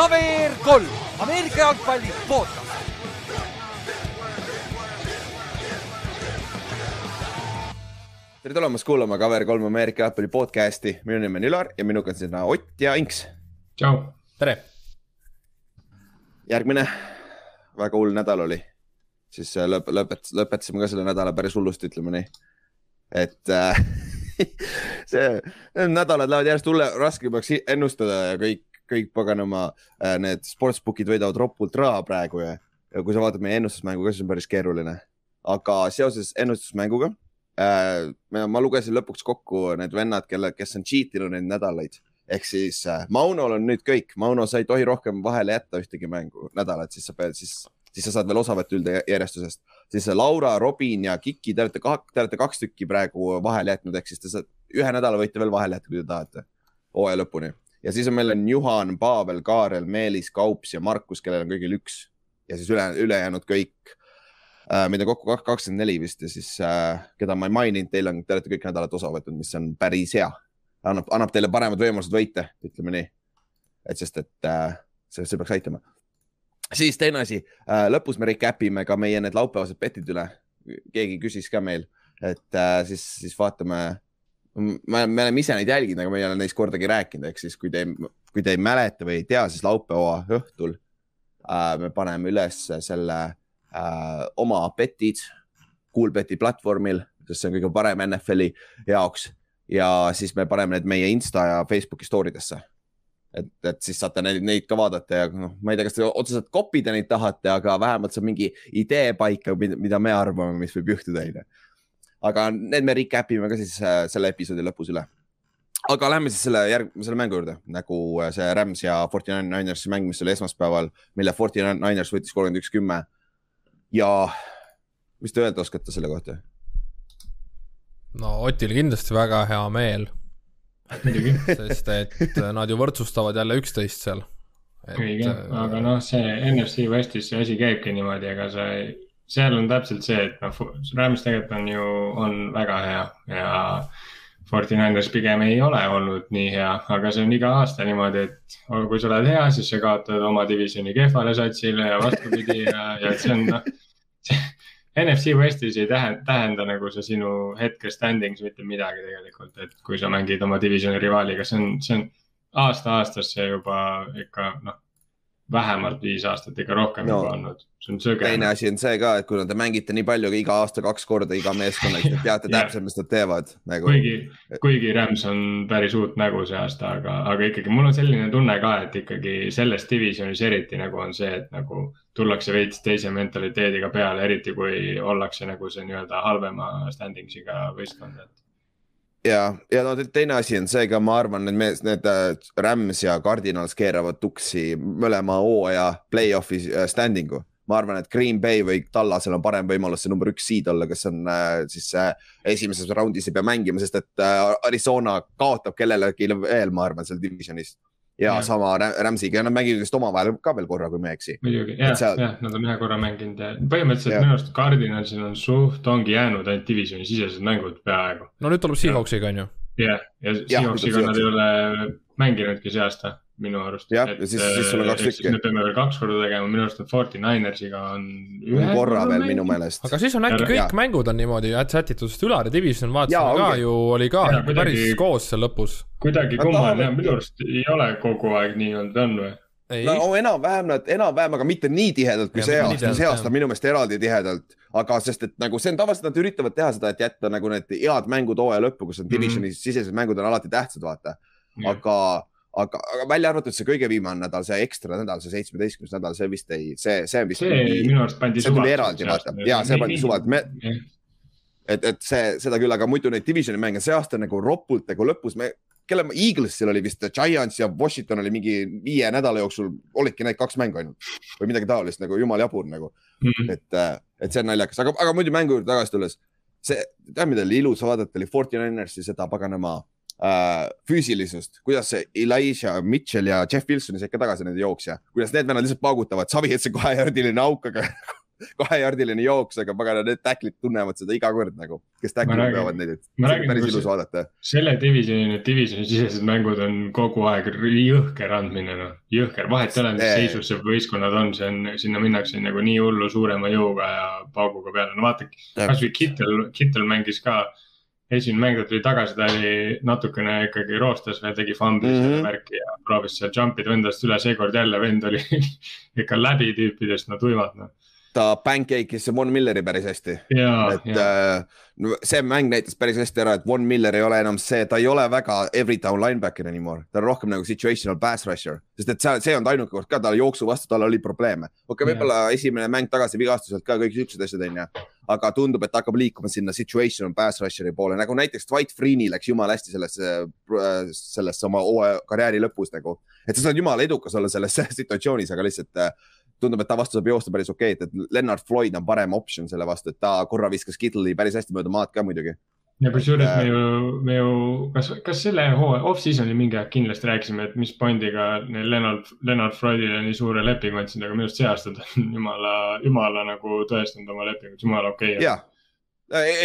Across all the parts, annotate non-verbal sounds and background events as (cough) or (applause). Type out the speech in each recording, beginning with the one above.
KVR kolm, Ameerika jalgpalli podcast. tere tulemast kuulama KVR3 Ameerika jalgpalli podcast'i, minu nimi on Ülar ja minuga on siin Ott ja Inks. tšau. tere. järgmine, väga hull nädal oli, siis äh, lõp-, lõpet-, lõpetasime ka selle nädala päris hullusti, ütleme nii. et äh, (laughs) see, need nädalad lähevad järjest hulle, raskemaks ennustada ja kõik, kõik paganama äh, need sportsbookid võidavad ropult raha praegu ja, ja kui sa vaatad meie ennustusmängu ka, siis on päris keeruline. aga seoses ennustusmänguga äh,. ma lugesin lõpuks kokku need vennad, kelle, kes on cheat inud neid nädalaid ehk siis äh, Maunol on nüüd kõik, Mauno, sa ei tohi rohkem vahele jätta ühtegi mängu nädalat, siis sa pead, siis, siis sa saad veel osa võtta üldjärjestusest. siis Laura, Robin ja Kiki, te olete kaks, te olete kaks tükki praegu vahele jätnud, ehk siis te saate ühe nädala võite veel vahele jätta, kui te tahate, hooaja lõpuni. Ja siis on meil on Juhan, Pavel, Kaarel, Meelis, Kaups ja Markus, kellel on kõigil üks ja siis üle, ülejäänud kõik äh,, meid on kokku kakskümmend neli vist ja siis äh, keda ma ei maininud, teil on, te olete kõik nädalad osa võtnud, mis on päris hea. annab, annab teile paremad võimalused võita, ütleme nii. et sest, et äh, see, see peaks aitama. siis teine asi äh,, lõpus me recap ime ka meie need laupäevased betid üle. keegi küsis ka meil, et äh, siis, siis vaatame. Me, me oleme ise neid jälginud, aga me ei ole neist kordagi rääkinud, ehk siis kui te, kui te ei mäleta või ei tea, siis laupäeva õhtul äh, me paneme üles selle äh, oma betid Coolbeti platvormil, sest see on kõige parem NFL-i jaoks ja siis me paneme need meie Insta ja Facebooki story desse. et, et siis saate neid, neid ka vaadata ja noh, ma ei tea, kas te otseselt copy da neid tahate, aga vähemalt saab mingi idee paika, mida me arvame, mis võib juhtuda, onju. Aga need me recap ime ka siis äh, selle episoodi lõpus üle aga lähme siis selle järg-, selle mängu juurde nagu äh, see Rams ja Forty Nine Ninersi mäng, mis oli esmaspäeval, mille Forty Nine Niners võttis kolmkümmend üks, kümme. ja mis te öelda oskate selle kohta? no Otil kindlasti väga hea meel. muidugi. sest et nad ju võrdsustavad jälle üksteist seal. õige, aga noh, see NFC Westis see asi käibki niimoodi, ega sa ei, seal on täpselt see, et noh, Rams tegelikult on ju, on väga hea ja Forty Niners pigem ei ole olnud nii hea, aga see on iga aasta niimoodi, et kui sa oled hea, siis sa kaotad oma divisjoni kehvale satsile ja vastupidi ja, ja see on noh. NFC Westis ei tähenda, tähenda nagu see sinu hetke standings mitte midagi tegelikult, et kui sa mängid oma divisjoni rivaaliga, see on, see on aasta-aastasse juba ikka noh vähemalt viis aastat, ikka rohkem no, juba olnud, see on söge. teine asi on see ka, et kuna te mängite nii palju iga aasta kaks korda iga meeskonnaga, te teate (laughs) yeah. täpselt, mis nad teevad nagu.... kuigi, kuigi Rams on päris uut nägu see aasta, aga, aga ikkagi mul on selline tunne ka, et ikkagi selles divisionis eriti nagu on see, et nagu tullakse veits teise mentaliteediga peale, eriti kui ollakse nagu see nii-öelda halvema standings'iga võistkond, et ja, ja no teine asi on see ka, ma arvan, need mees, need äh, Rams ja Cardinals keeravad tuksi mõlema hooaja play-off'i äh, standing'u. ma arvan, et Green Bay või Tallasel on parem võimalus see number üks seed olla, kes on äh, siis äh, esimeses raundis ei pea mängima, sest et äh, Arizona kaotab kellelegi veel, ma arvan, seal divisionis ja, ja sama Rams'iga ja nad mängivad vist omavahel ka veel korra, kui ma ei eksi. muidugi, jah seal..., jah, nad on ühe korra mänginud ja põhimõtteliselt ja. minu arust Cardinalsil on suht, ongi jäänud ainult divisioni sisesed mängud peaaegu. no nüüd tuleb Seahawksiga on ju. jah, ja Seahawksiga nad ei ole mänginudki see aasta minu arust. jah, ja siis, siis sul on kaks tükki. me peame veel kaks korda tegema, minu arust need Forty Ninersiga on. korra veel minu meelest. aga siis on äkki kõik ja. mängud on niimoodi sätitud, sest Ülari Division vaatasime ka ju oli ka ja, kuidagi, päris koos seal lõpus. kuidagi kummaline, minu arust ei ole kogu aeg nii olnud, on või? Ei. no enam-vähem nad, enam-vähem, aga mitte nii tihedalt kui ja, see aasta, see aasta minu meelest eraldi tihedalt. aga sest, et nagu see on tavaliselt, nad üritavad teha seda, et jätta nagu need head mängud hooaja lõppu, kus on divisioni mm -hmm. sisesed mängud on alati tähtsad, vaata. aga aga, aga välja arvatud see kõige viimane nädal, see ekstra nädal, see seitsmeteistkümnes nädal, see vist ei, see, see on vist. see mingi, minu arust pandi suvalt. see tuli eraldi, vaata, ja see pandi suvalt, me, et, et see, seda küll, aga muidu neid divisioni mänge see aasta nagu ropult nagu lõpus me, kelle Eaglesil oli vist Giants ja Washington oli mingi viie nädala jooksul, olidki need kaks mängu ainult või midagi taolist nagu jumala jabur nagu mm. -hmm. et, et see on naljakas, aga, aga muidu mängu juurde tagasi tulles, see, tead, mida oli ilus vaadata, oli Forty Ninersi seda paganama äh, füüsilisust, kuidas see Elijah Mitchell ja Jeff Wilson said ka tagasi nende jooksja, kuidas need vennad lihtsalt paugutavad, Savi jättis kohe järdiline auk, aga (laughs) kahejardiline jooks, aga pagana, need tackle'id tunnevad seda iga kord nagu, kes tackle'id peavad neid, et ma räägin, päris ilus vaadata. selle divisioni, need divisioni sisesed mängud on kogu aeg jõhker andmine, noh, jõhker, vahet ei ole, mis seisus see võistkonnad on, see on, sinna minnakse nagu nii hullu suurema jõuga ja pauguga peale, no vaata, kasvõi Kittel, Kittel mängis ka esimene mäng, ta tuli tagasi, ta oli natukene ikkagi roostes veel, tegi fumbli mm -hmm. värki ja proovis seal jump ida vendast üle, seekord jälle vend oli (laughs) ikka läbi tüüpidest, no tuimad noh ta pancake'is Von Milleri päris hästi. et äh, no, see mäng näitas päris hästi ära, et Von Miller ei ole enam see, ta ei ole väga every down linebacker anymore, ta on rohkem nagu situational pass rusher, sest et see, see on ta ainuke kord ka, tal jooksu vastu, tal oli probleeme. okei okay,, võib-olla esimene mäng tagasi vigastuselt ka kõik siuksed asjad onju, aga tundub, et hakkab liikuma sinna situational pass rusher'i poole, nagu näiteks Dwight Freeney läks jumala hästi sellesse, sellesse oma hooaja karjääri lõpus nagu. et sa saad jumala edukas olla selles (laughs) situatsioonis, aga lihtsalt äh, tundub, et ta vastu saab joosta päris okeilt, et Lennart Floyd on parem optsioon selle vastu, et ta korra viskas Kittle'i päris hästi mööda maad ka muidugi. ja kusjuures me ju, me ju, kas, kas selle hooaja off-season'i mingi aeg kindlasti rääkisime, et mis pointiga neil Lennart, Lennart Floydile nii suure lepingu andsid, aga minu arust see aasta ta on jumala, jumala nagu tõestanud oma lepingut, jumala okei okay.. jah,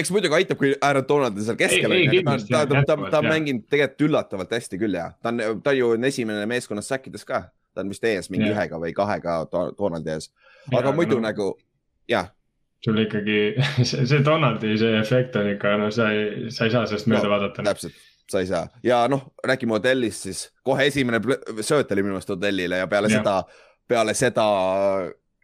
eks muidugi aitab, kui Aaron Donald on seal keskel. ta, ta, ta, ta, ta on mänginud tegelikult üllatavalt hästi küll ja ta on, ta ju on esimene meeskonnas säkkides ka ta on vist ees mingi yeah. ühega või kahega Donaldi ees, aga ja, muidu no, nagu jah. sul ikkagi (laughs) see, see Donaldi see efekt on ikka, no sa ei, sa ei saa sellest mööda no, vaadata. täpselt, sa ei saa ja noh, räägime Odellist siis, kohe esimene sööt oli minu meelest Odellile ja peale ja. seda, peale seda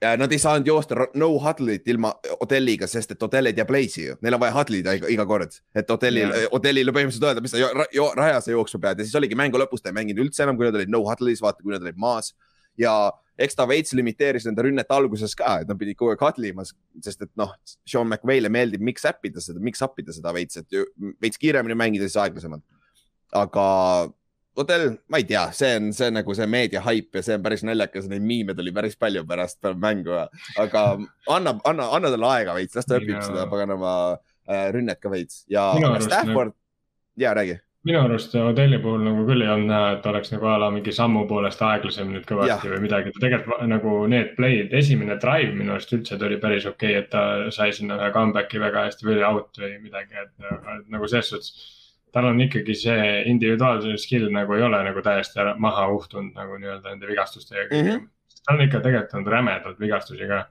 Nad ei saanud joosta no huddle'it ilma Odelliga, sest et Odell ei tea place'i ju, neil on vaja huddle ida iga, iga kord. et Odellil, Odellile põhimõtteliselt öelda, mis sa jo, rajas jooksma pead ja siis oligi mängu lõpus, ta ei mänginud üldse enam, kui nad olid no huddle'is, vaata, kui nad olid maas. ja eks ta veits limiteeris nende rünnet alguses ka, et nad pidid kogu aeg huddle ima, sest et noh, Sean McVay'le meeldib mix up ida seda, mix up ida seda veits, et veits kiiremini mängida, siis aeglasemalt. aga Odell, ma ei tea, see on, see on nagu see meedia haip ja see on päris naljakas, neid miime tuli päris palju pärast mängu, aga anna, anna, anna talle aega veits, las ta õpib ja... seda paganama äh, rünnet ka veits ja Stafford, ja räägi. Minu arust Odelli puhul nagu küll ei olnud näha, et oleks nagu a la mingi sammu poolest aeglasem nüüd kõvasti ja. või midagi, ta tegelikult nagu need play'd, esimene drive minu arust üldse tuli päris okei okay,, et ta sai sinna ühe comeback'i väga hästi või out või midagi, et nagu selles suhtes tal on ikkagi see individuaalse skill nagu ei ole nagu täiesti maha uhtunud nagu nii-öelda nende vigastuste ja kõigega mm. -hmm. tal on ikka tegelikult olnud rämedalt vigastusi ka.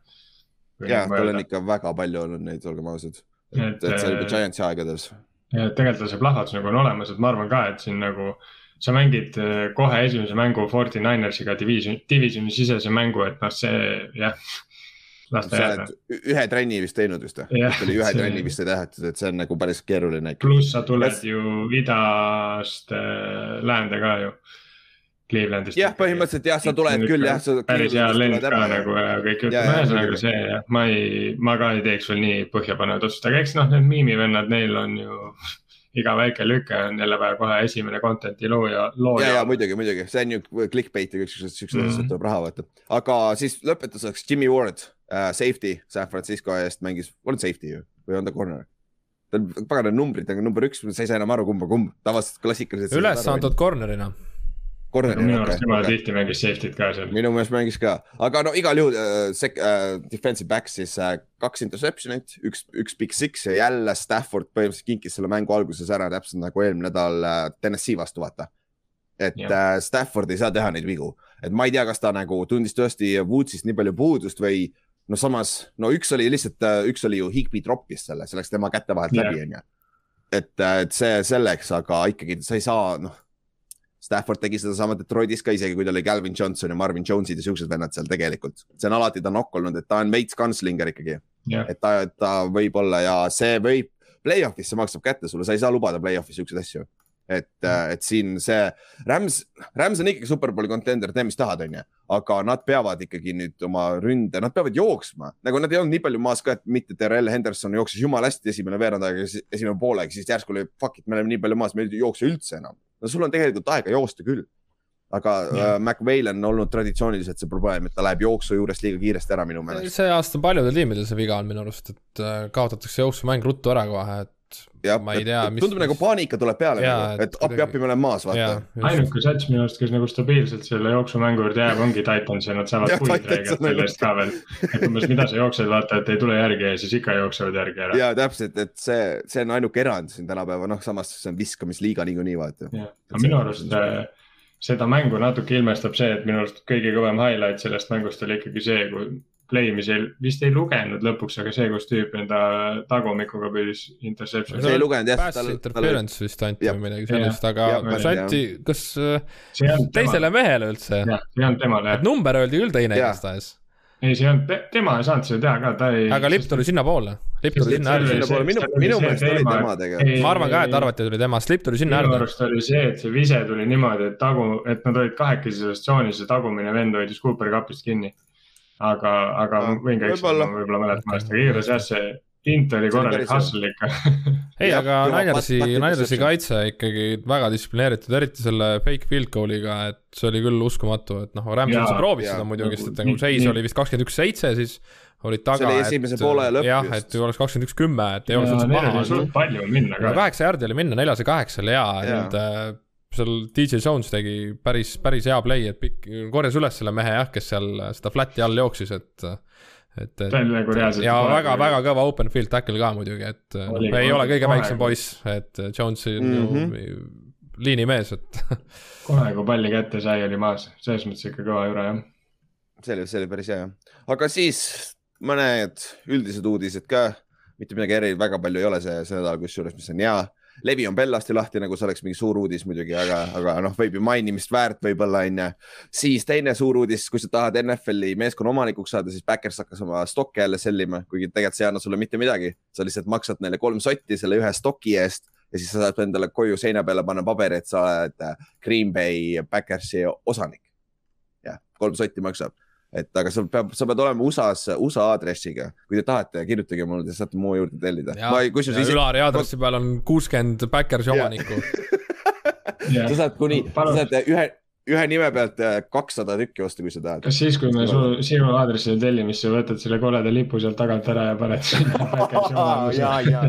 ja, tal on ikka väga palju olnud neid, olgem ausad. et, et, et see oli juba Giantsi aegades. et tegelikult see plahvatus nagu on olemas, et ma arvan ka, et siin nagu sa mängid eh, kohe esimese mängu Forty Ninersiga division, divisioni sisese mängu, et noh, see jah ta jääda. ühe trenni vist teinud vist või? oli ühe see... trenni vist sai tehtud, et see on nagu päris keeruline. pluss sa tuled Las... ju idast äh, läände ka ju. Clevelandist. jah, põhimõtteliselt jah, sa tuled küll jah. päris hea lend ka nagu ja kõik ühesõnaga see jah, ma ei, ma ka ei teeks veel nii põhjapanevat otsust, aga eks noh, need miimivennad, neil on ju (laughs) iga väike lüke on jälle vaja kohe esimene content'i looja, looja. ja, ja muidugi, muidugi, see on ju clickbait ja kõik siuksed, siuksed asjad tuleb raha võtta. aga siis lõpetuseks Jimmy Ward uh, safety San Francisco eest mängis, on safety ju või on ta corner? ta on pagana numbrid, aga number üks, sa ei saa enam aru, kumba kumb, tavaliselt klassikalised. üles antud corner'ina. Cornerina, minu arust jumala tihti mängis safety't ka seal. minu meelest mängis ka, aga no igal juhul uh, sek- uh,, defensive back siis uh, kaks interception'it, üks, üks big six ja jälle Stafford põhimõtteliselt kinkis selle mängu alguses ära, täpselt nagu eelmine nädal uh, Tennessee vastu, vaata et uh, Stafford ei saa teha neid vigu, et ma ei tea, kas ta nagu tundis tõesti Woodsist nii palju puudust või no samas, no üks oli lihtsalt, äh, üks oli ju Higby troppis selle, see läks tema käte vahelt yeah. läbi, onju. et, äh, et see selleks, aga ikkagi sa ei saa, noh. Stafford tegi sedasama Detroitis ka, isegi kui ta oli Calvin Johnson ja Marvin Jones'id ja siuksed vennad seal tegelikult. see on alati ta nokk olnud, et ta on veits gunslinger ikkagi yeah.. et ta, ta võib olla ja see võib, play-off'is see maksab kätte sulle, sa ei saa lubada play-off'is siukseid asju et, äh, et siin see Rams, Rams on ikkagi superbowli contender, tee mis tahad, onju, aga nad peavad ikkagi nüüd oma ründe, nad peavad jooksma, nagu nad ei olnud nii palju maas ka, et mitte Terrel Henderson jooksis jumala hästi esimene veerand aega, esimene poolega, siis järsku oli fuck it, me oleme nii palju maas, me ei jookse üldse enam. no sul on tegelikult aega joosta küll aga yeah. äh, McVay'l on olnud traditsiooniliselt see probleem, et ta läheb jooksu juurest liiga kiiresti ära minu meelest. see aasta paljudel tiimidel see viga on minu arust, et äh, kaotatakse jooksumäng ruttu ära kohe, et jah, ma ei tea, mis. tundub mis... nagu paanika tuleb peale ja, nagu, et appi, appi, me oleme maas, vaata. ainuke sats minu arust, kes nagu stabiilselt selle jooksumängu juurde jääb, ongi Titans ja nad saavad puid reegelt selle eest ka veel. et umbes, mida sa jooksed, vaata, et ei tule järgi ja siis ikka jooksevad järgi ära. ja täpselt, et see, see on ainuke erand siin tänapäeval, noh, samas see on viskamisliiga niikuinii, vaata. aga minu arust äh, seda mängu natuke ilmestab see, et minu arust kõige kõvem highlight sellest mängust oli ikkagi see, kui play, mis ei, vist ei lugenud lõpuks, aga see, kus tüüp enda tagumikuga püüdis interception'i. see ei lugenud jah. Pass interference vist anti või midagi sellist, aga kas anti, kas teisele mehele üldse? jah, see ei olnud temale. et number öeldi küll teine igastahes ei, see ei olnud, tema ei saanud seda teha ka, ta ei. aga lipp tuli sinnapoole, lipp tuli sinna äärde. minu, minu meelest oli tema tegelikult. ma arvan ka, et arvati, et oli tema, sest lipp tuli sinna äärde. minu arust oli see, et see vise tuli niimoodi, et tagu, et nad olid kahekesi selles tsoonis ja tagumine vend hoidis Cooperi kapist kinni aga, aga ma võin ka eksida, ma võib-olla mäletan valesti, aga igatahes jah, see int oli korralik hustle ikka. Ei, aga Ninersi, Ninersi kaitse ikkagi väga distsiplineeritud, eriti selle fake field goal'iga, et see oli küll uskumatu, et noh, Rams üldse proovis seda muidugi, sest et nagu seis oli vist kakskümmend üks, seitse, siis olid taga. see oli esimese poole lõpp jah, et ju oleks kakskümmend üks, kümme, et ei oleks üldse paha. palju minna ka. kaheksa järgi oli minna, neljas ja kaheksal ja, et seal DJ Jones tegi päris, päris hea play, et pikk, korjas üles selle mehe jah, kes seal seda flat'i all jooksis, et et, et nagu ja väga-väga kõva open field tackle ka muidugi, et oli, ei ole kõige väiksem poiss, et Jones on mm -hmm. ju liinimees, et (laughs) kohe, kui palli kätte sai, oli maas, selles mõttes ikka kõva jura jah. see oli, see oli päris hea jah, aga siis mõned üldised uudised ka, mitte midagi eri, väga palju ei ole see, see nädal kusjuures, mis on hea levi on Bellasti lahti, nagu see oleks mingi suur uudis muidugi, aga, aga noh, võib ju mainimist väärt võib-olla onju. siis teine suur uudis, kui sa tahad NFL-i meeskonna omanikuks saada, siis Backers hakkas oma stokke jälle sellima, kuigi tegelikult see ei anna sulle mitte midagi. sa lihtsalt maksad neile kolm sotti selle ühe stoki eest ja siis sa saad endale koju seina peale panna paberi, et sa oled Green Bay Backersi osanik. jah, kolm sotti maksab et aga sa peab, sa pead olema USA-s, USA aadressiga, kui te tahate, kirjutage mulle, te saate mu juurde tellida. Ülari aadressi peal on kuuskümmend Backersi omanikku. (laughs) Sa saad kuni, sa saad ühe, ühe nime pealt äh, kakssada tükki osta, kui sa tahad. kas siis, kui me su, sinu aadressile tellime, siis sa võtad selle koleda lipu sealt tagant ära ja paned sinna (laughs) Backersi omanikusse? ja, ja,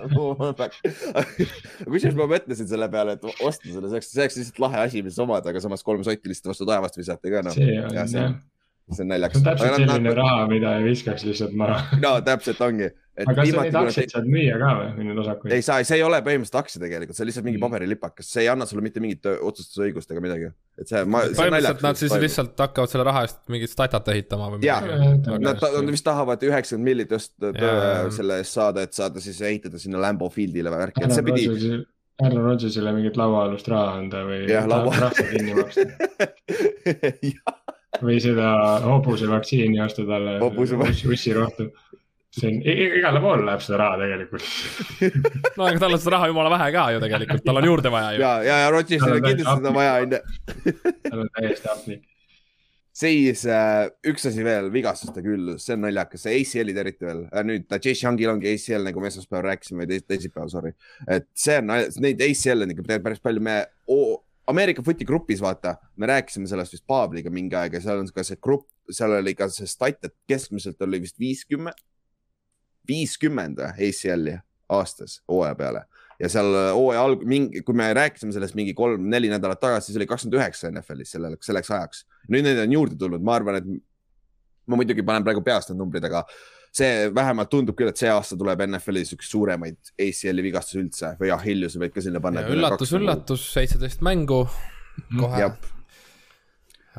kusjuures ma mõtlesin selle peale, et osta selle, see oleks, see oleks lihtsalt lahe asi, mis omada, aga samas kolm sotti lihtsalt vastu taevast visata ka noh. see on jah see on naljakas. see on täpselt aga selline nad... raha, mida ei viskaks lihtsalt maha (laughs) no täpselt ongi. aga kas sa neid aktsiaid saad müüa ka või, või neid osakuid? ei saa, see ei ole põhimõtteliselt aktsia tegelikult, see on lihtsalt mingi mm. paberilipakas, see ei anna sulle mitte mingit otsustusõigust ega midagi. et see, ma. põhimõtteliselt nad siis toimub. lihtsalt hakkavad selle raha eest mingit statat ehitama või midagi. Nad, nad vist tahavad üheksakümmend millit just selle eest saada, et saada siis ehitada sinna Lambo Fieldile või värki, et see pidi Aaron Rodgersile mingit lauaalust raha anda või trahvi kinni maksta (laughs) või seda hobusevaktsiini osta talle ussirohtu. see on, igale poole läheb seda raha tegelikult (laughs) no aga tal on seda raha jumala vähe ka ju tegelikult, tal on juurde vaja ju. ja, ja, ja Rodgersile on kindlasti seda vaja, onju. tal on täiesti apnik (laughs) siis äh, üks asi veel, vigastuste küll, see on naljakas, see ACL-id eriti veel äh,, nüüd Chase Youngil ongi ACL, nagu me esmaspäeval rääkisime või teisipäeval, sorry. et see on, neid ACL-e on ikka päris palju, me Ameerika footi grupis, vaata, me rääkisime sellest vist Paabliga mingi aeg ja seal on ka see grupp, seal oli ka see stat, et keskmiselt oli vist viiskümmend, viiskümmend ACL-i aastas hooaja peale ja seal hooaja alg-, mingi, kui me rääkisime sellest mingi kolm-neli nädalat tagasi, siis oli kakskümmend üheksa NFL-is selleks, selleks ajaks. nüüd neid on juurde tulnud, ma arvan, et ma muidugi panen praegu peast need numbrid, aga see vähemalt tundub küll, et see aasta tuleb NFL-is üks suuremaid ACL-i vigastusi üldse või Achilleuse võib ka sinna panna. üllatus, üllatus, seitseteist mängu kohe.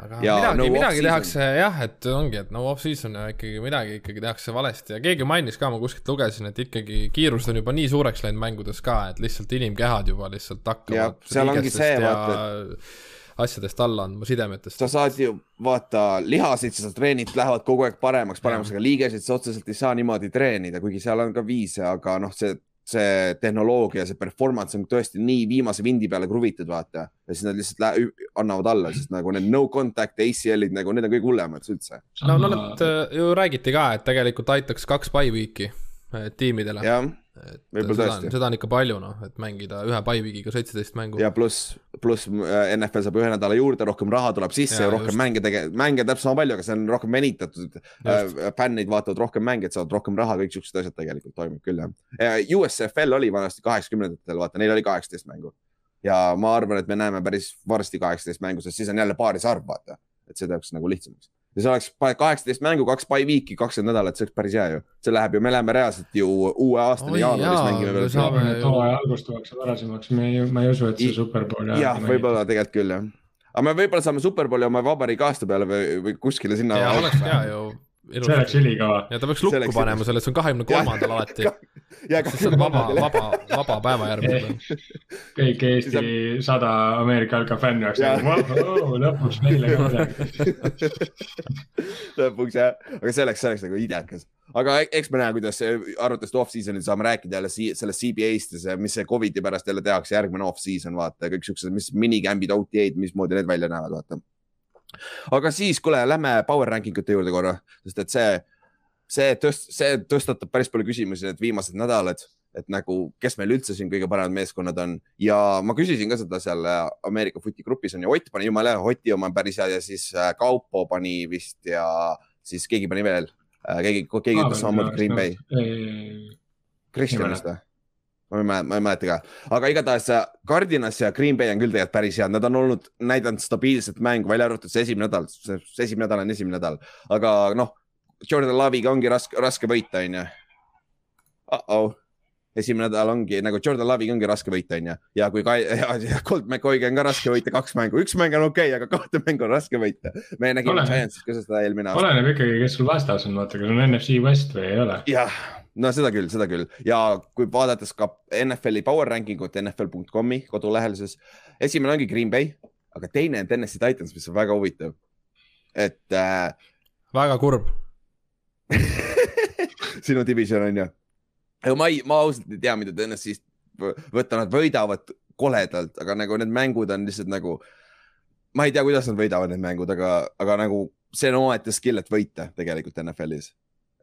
aga ja midagi no, midagi tehakse jah, et ongi, et no off-season ja ikkagi midagi ikkagi tehakse valesti ja keegi mainis ka, ma kuskilt lugesin, et ikkagi kiirused on juba nii suureks läinud mängudes ka, et lihtsalt inimkehad juba lihtsalt hakkavad. seal ongi see, vaata, et asjadest alla andma, sidemetest. sa saad ju vaata lihasid, sa treenid lähevad kogu aeg paremaks, paremaks, aga liigesid sa otseselt ei saa niimoodi treenida, kuigi seal on ka viise, aga noh, see, see tehnoloogia, see performance on tõesti nii viimase vindi peale kruvitud, vaata. ja siis nad lihtsalt annavad alla, sest nagu need no contact ACL-id nagu need on kõige hullemad üldse. no, no nad äh, ju räägiti ka, et tegelikult aitaks kaks by week'i äh, tiimidele. Et seda on, seda on ikka palju noh, et mängida ühe bye-week'iga seitseteist mängu. ja pluss, pluss NFL saab ühe nädala juurde, rohkem raha tuleb sisse ja, ja rohkem just. mänge tege-, mänge täpselt sama palju, aga see on rohkem venitatud. Äh, fännid vaatavad rohkem mänge, et saavad rohkem raha, kõik siuksed asjad tegelikult toimub küll jah. USFL oli vanasti kaheksakümnendatel, vaata, neil oli kaheksateist mängu. ja ma arvan, et me näeme päris varsti kaheksateist mängu, sest siis on jälle paaris arv, vaata, et see teeks nagu lihtsamaks ja see oleks kaheksateist mängu, kaks by week'i, kakskümmend nädalat, see oleks päris hea ju. see läheb ju, me läheme reaalselt ju uue aastani jaanuaris jaa, mängime veel. saame hooaja algust tuuakse varasemaks, me ei, ma ei usu, et see superbowl. jah, võib-olla tegelikult küll jah. aga me võib-olla saame superbowli oma vabariigi aasta peale või, või kuskile sinna. oleks hea ju Ilus. see oleks ülikõva. ja ta peaks lukku Selleks panema selle, see on kahekümne kolmandal alati. siis on vaba, vaba, vaba päeva järgmine kõik Eesti sada Ameerika jalkafänni oleks nagu lõpuks meile ka midagi. (laughs) lõpuks jah, aga see oleks, see oleks nagu idekas. aga e-, eks me näe, kuidas arvatavasti off-season'il saame rääkida jälle sellest CBA-st ja see, mis see Covidi pärast jälle tehakse, järgmine off-season, vaata kõik siuksed, mis minikämbid, OTA-d, mismoodi need välja näevad, vaata aga siis, kuule, lähme power ranking ute juurde korra, sest et see, see tõst-, see tõstatab päris palju küsimusi need viimased nädalad, et nagu, kes meil üldse siin kõige paremad meeskonnad on ja ma küsisin ka seda seal äh, Ameerika footi grupis on ju, Ott pani jumala hea, Oti oma on päris hea ja siis äh, Kaupo pani vist ja siis keegi pani veel, äh, keegi, keegi ütles samamoodi Green Bay. Kristjan vist või? Ma ei mäleta, ma ei mäleta ka, aga igatahes Cardinals ja Green Bay on küll tegelikult päris head, nad on olnud, näidanud stabiilset mängu, välja arvatud see esimene nädal, see esimene nädal on esimene nädal, aga noh, Jordan Love'iga ongi raske, raske võita, onju. Uh-oh, esimene nädal ongi nagu Jordan Love'iga ongi raske võita, onju, ja kui ka (laughs) ja, ja Colt McCoy'ga on ka raske võita kaks mängu, üks mäng on okei okay,, aga kahte mängu on raske võita. me nägime Giantsis ka seda eelmine aasta. oleneb ikkagi, kes sul vastas on, vaata, kas on NFC West või ei ole. jah no seda küll, seda küll ja kui vaadates ka NFL-i power ranking ut NFL.com'i kodulehel, siis esimene ongi Green Bay, aga teine on Tennessee Titans, mis on väga huvitav. et äh.... väga kurb (laughs) sinu division on ju. ma ei, ma ausalt ei tea, mida Tennessee'st võtta, nad võidavad koledalt, aga nagu need mängud on lihtsalt nagu. ma ei tea, kuidas nad võidavad need mängud, aga, aga nagu see on omaette skill, et võita tegelikult NFL-is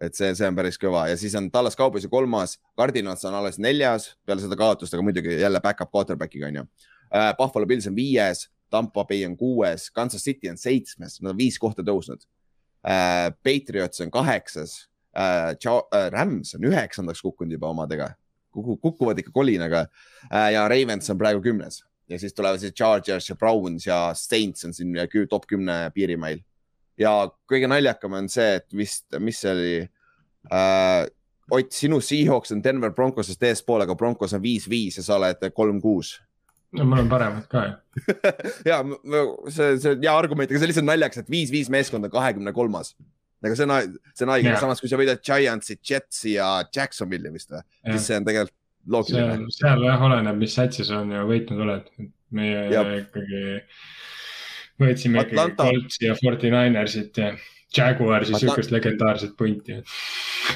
et see, see on päris kõva. Ja siis on Tallas Cowboys kolmas, Cardinals on alles neljas peale seda kaotust, aga muidugi jälle back-up quarterback'iga on ju uh,. Buffalo Bills on viies, Tampa Bay on kuues, Kansas City on seitsmes, nad on viis kohta tõusnud. Uh,. Patriots on kaheksas uh,, Rams on üheksandaks kukkunud juba omadega, kukuvad ikka kolinaga. Ja Ravens on praegu kümnes. Ja siis tulevad siis Chargers ja Browns ja Saints on siin top kümne piirimail. Ja kõige naljakam on see, et vist, mis see oli äh,. Ott, sinu Seahawks on Denver Broncosest eespool, aga Broncos on viis-viis ja sa oled kolm-kuus no mul on paremad ka ju (laughs) ja see, see on hea argument, aga see on lihtsalt naljakas, et viis-viis meeskond on kahekümne kolmas. nagu see on, see on haige, samas kui sa võidad Giantsi, Jetsi ja Jacksonville'i vist või, siis see on tegelikult loogiline. seal jah, oleneb, mis satsis on ju võitnud oled, meie Jab. ikkagi võtsime ikkagi Coltsi ja Forty Ninersit ja Jaguarsi Atlant... sihukest legendaarset punti.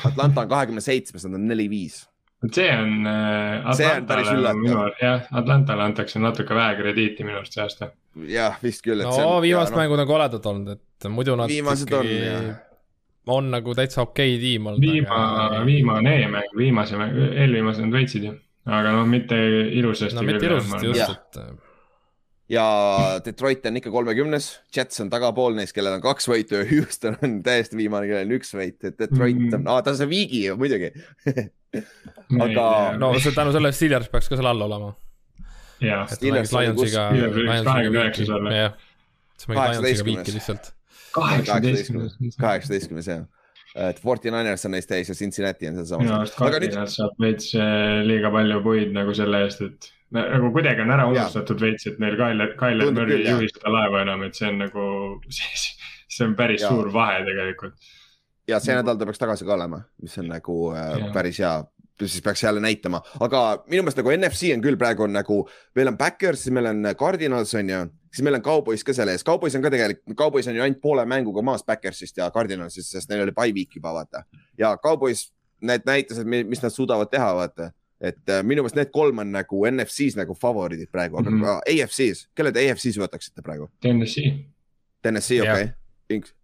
Atlanta on kahekümne seitsmes, nad on neli-viis. vot see on äh,. see on päris üllatav. jah, Atlantale antakse natuke vähe krediiti minu arust see aasta. jah, vist küll. no on, viimased no... mängud on koledad olnud, et muidu nad Viimased ikkagi on, on nagu täitsa okei okay tiim olnud. viima aga..., viimane e-mäng, viimase, eelviimase nad võitsid ju, aga noh, mitte ilusasti. no mitte ilusasti just, et ja Detroit on ikka kolmekümnes, Jets on tagapool neist, kellel on kaks võitu ja Houston on täiesti viimane, kellel on üks võit, et Detroit mm -hmm. on, aa ta on see viigi ju muidugi (laughs) aga. no see tänu sellele Steelers peaks ka seal all olema. jah. Steelers on kus. kahekümne üheksas olla. sa mängid Lionsiga viiki lihtsalt. kaheksateistkümnes. kaheksateistkümnes jah et Forty Niners on neist täis ja Cincinnati on sealsamas. minu arust Cardinals nüüd... saab veits äh, liiga palju puid nagu selle eest, et nagu kuidagi on ära unustatud veits, et neil Kyle, Kyle Murray ei juhi seda laeva enam, et see on nagu, (laughs) see on päris ja. suur vahe tegelikult. ja see nädal ta peaks tagasi ka olema, mis on nagu äh, päris hea, siis peaks jälle näitama, aga minu meelest nagu NFC on küll praegu on nagu, meil on Backers, siis meil on Cardinals on ju, siis meil on Cowboys ka selle ees, Cowboys on ka tegelikult, Cowboys on ju ainult poole mänguga maas Backersist ja Cardinalsist, sest neil oli by week juba vaata. Ja Cowboys need näitasid, mis nad suudavad teha, vaata et äh, minu meelest need kolm on nagu NFC-s nagu favoriidid praegu, aga mm -hmm. AFC-s, kelle te AFC-s võtaksite praegu? Tennessee. Tennessee, okei okay..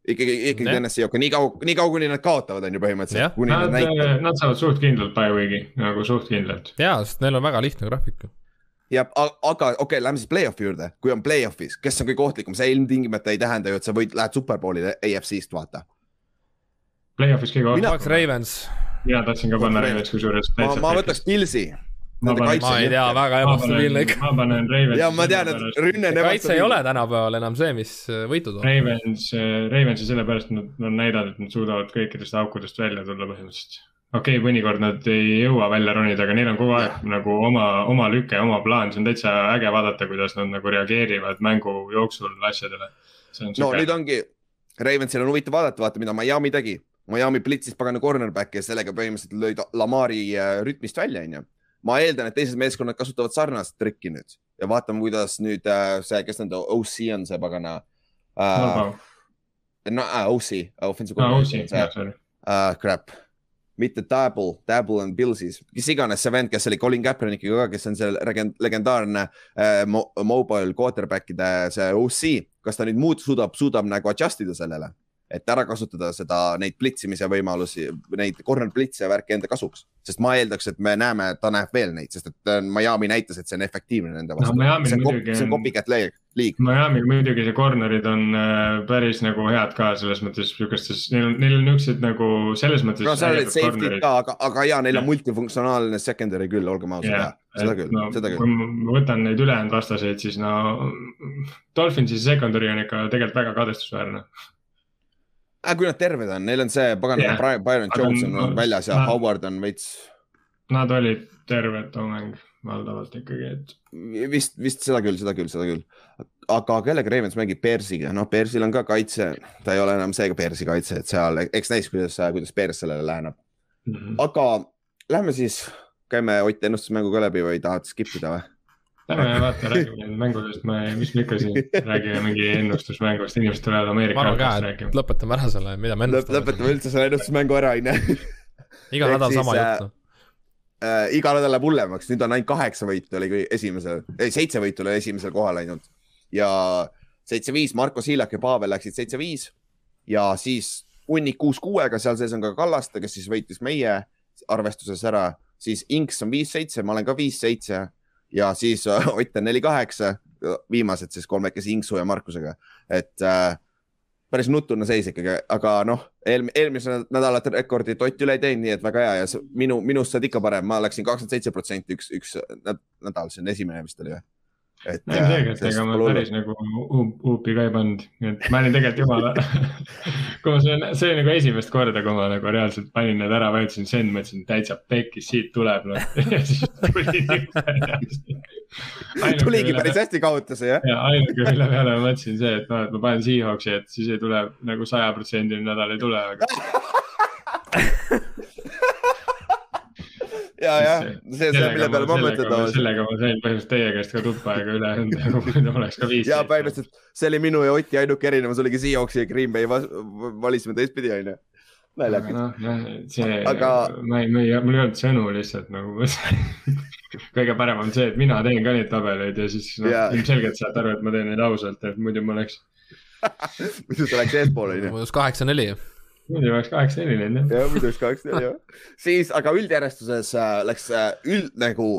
Ikkagi, ikkagi NSC, aga nii kaua, nii kaua, kuni nad kaotavad, on ju põhimõtteliselt. Nad, nad, nad saavad suht kindlalt bye week'i, nagu suht kindlalt. ja, sest neil on väga lihtne graafik jah, aga okei okay,, lähme siis play-off'i juurde, kui on play-off'is, kes on kõige ohtlikum, see ilmtingimata ei tähenda ju, et sa võid, lähed superbowli AFC-st, vaata. Play-off'is kõige ohtlikum. mina oleks Ravens. Mina tahtsin ka panna Ravens kusjuures. ma, ma võtaks Pilsi. ma, panen, ma ei tea, väga ebastabiilne ikka. ma panen Ravens. ja ma tean, et rünne. kaitse ei ole tänapäeval enam see, mis äh, võitu toob. Ravens, äh, Ravensi sellepärast nad on näidanud, et nad suudavad kõikidest aukudest välja tulla põhimõtteliselt okei okay,, mõnikord nad ei jõua välja ronida, aga neil on kogu aeg nagu oma, oma lüke, oma plaan, see on täitsa äge vaadata, kuidas nad nagu reageerivad mängu jooksul asjadele. no nüüd ongi, Ravensil on huvitav vaadata, vaata, mida Miami tegi. Miami blitsis pagana cornerback'i ja sellega põhimõtteliselt lõid Lamari äh, rütmist välja, onju. ma eeldan, et teised meeskonnad kasutavad sarnast trikki nüüd ja vaatame, kuidas nüüd äh, see, kes nende OC on, see pagana uh,. no uh, OC, offensive coordinator. Uh, crap mitte Dabble, Dabble on Billsis, kes iganes see vend, kes oli Colin Kaepernickiga ka, kes on see legendaarne äh, mobile quarterback'ide see OC, kas ta nüüd muud suudab, suudab nagu adjust ida sellele? Et ära kasutada seda, neid plitsimise võimalusi, neid corner blitse ja värki enda kasuks. sest ma eeldaks, et me näeme, et ta näeb veel neid, sest et äh, Miami näitas, et see on efektiivne nende vastu no,. see on, muidugi... copycat league. Miami muidugi see corner'id on äh, päris nagu head ka selles mõttes sihukestes, neil on, neil on niuksed nagu selles mõttes. no seal olid safety'd ka, aga, aga ja neil on multifunktsionaalne secondary küll, olgem ausad yeah., seda küll no,, seda küll. kui ma võtan neid ülejäänud vastaseid, siis no Dolphinsi secondary on ikka tegelikult väga kadestusväärne äh,. kui nad terved on, neil on see pagan yeah., Byron Jones on no, väljas ja nad, Howard on veits. Nad olid terved too mäng valdavalt ikkagi, et. vist, vist seda küll, seda küll, seda küll. aga kellega Ravens mängib Bearsiga, noh, Bearsil on ka kaitse, ta ei ole enam seega Bearsi kaitse, et seal, eks näis, kuidas, kuidas Bears sellele läheneb mm. -hmm. aga lähme siis, käime Ott ennustusmängu ka läbi või tahad skip ida või? Lähme vaata, räägime mängudest, me, mis me ikka siin räägime mingi ennustusmängust, inimesed tulevad Ameerika autost rääkima. lõpetame ära selle, mida me ennustame. lõpetame üldse selle ennustusmängu ära, onju. iga nädal sama äh, juttu äh,. iga nädal läheb hullemaks, nüüd on ainult kaheksa võitu oli esimesel, ei seitse võitu oli esimesel kohal ainult ja seitse-viis, Marko Siilak ja Pavel läksid seitse-viis ja siis hunnik kuus-kuuega, seal sees on ka Kallaste, kes siis võitis meie arvestuses ära, siis Inks on viis-seitse, ma olen ka viis-seitse ja siis äh, (laughs) Ott on neli kaheksa, viimased siis kolmekesi Inksu ja Markusega, et äh, päris nutune seis ikkagi, aga noh, eelm-, eelmise nädalat rekordit Ott üle ei teinud, nii et väga hea. Ja minu, minust saad ikka parem, ma läksin kakskümmend seitse protsenti üks, üks nädal, see on esimene vist oli või? Ilmselgelt, ega ma päris nagu huupi ka ei pannud, et ma olin tegelikult jumala (laughs) kui ma see, see nagu esimest korda, kui ma nagu reaalselt panin need ära, vajutasin send, mõtlesin täitsa pekkis, siit tuleb noh. (laughs) Ja siis tuli tuligi päris hästi kaotuse jah? ja ainuke, mille peale ma mõtlesin see, et noh, et ma panen Seahawksi, et siis ei tule nagu sajaprotsendiline nädal ei tule, aga (laughs) ja, jah, see, see, mille peale ma mõtlen sellega ma sain põhimõtteliselt teie käest ka tuppa ja ka ülejäänud (laughs) muidu oleks ka viis. ja põhimõtteliselt see oli minu ja Oti ainuke erinevus oligi Seahawksi ja Green Bay valisime teistpidi onju. naljakas. noh, jah, see aga..., ma ei, ma ei, mul ei olnud sõnu lihtsalt nagu (laughs) kõige parem on see, et mina teen ka neid tabeleid ja siis noh yeah., ilmselgelt saad aru, et ma teen neid ausalt, et muidu ma oleks (laughs) muidu sa oleks eespool onju. kaheksa-neli muidu oleks kaheksa-neli läinud jah. jah, muidu oleks kaheksa-neli jah. (laughs) siis, aga üldjärjestuses äh, läks äh, üld nagu,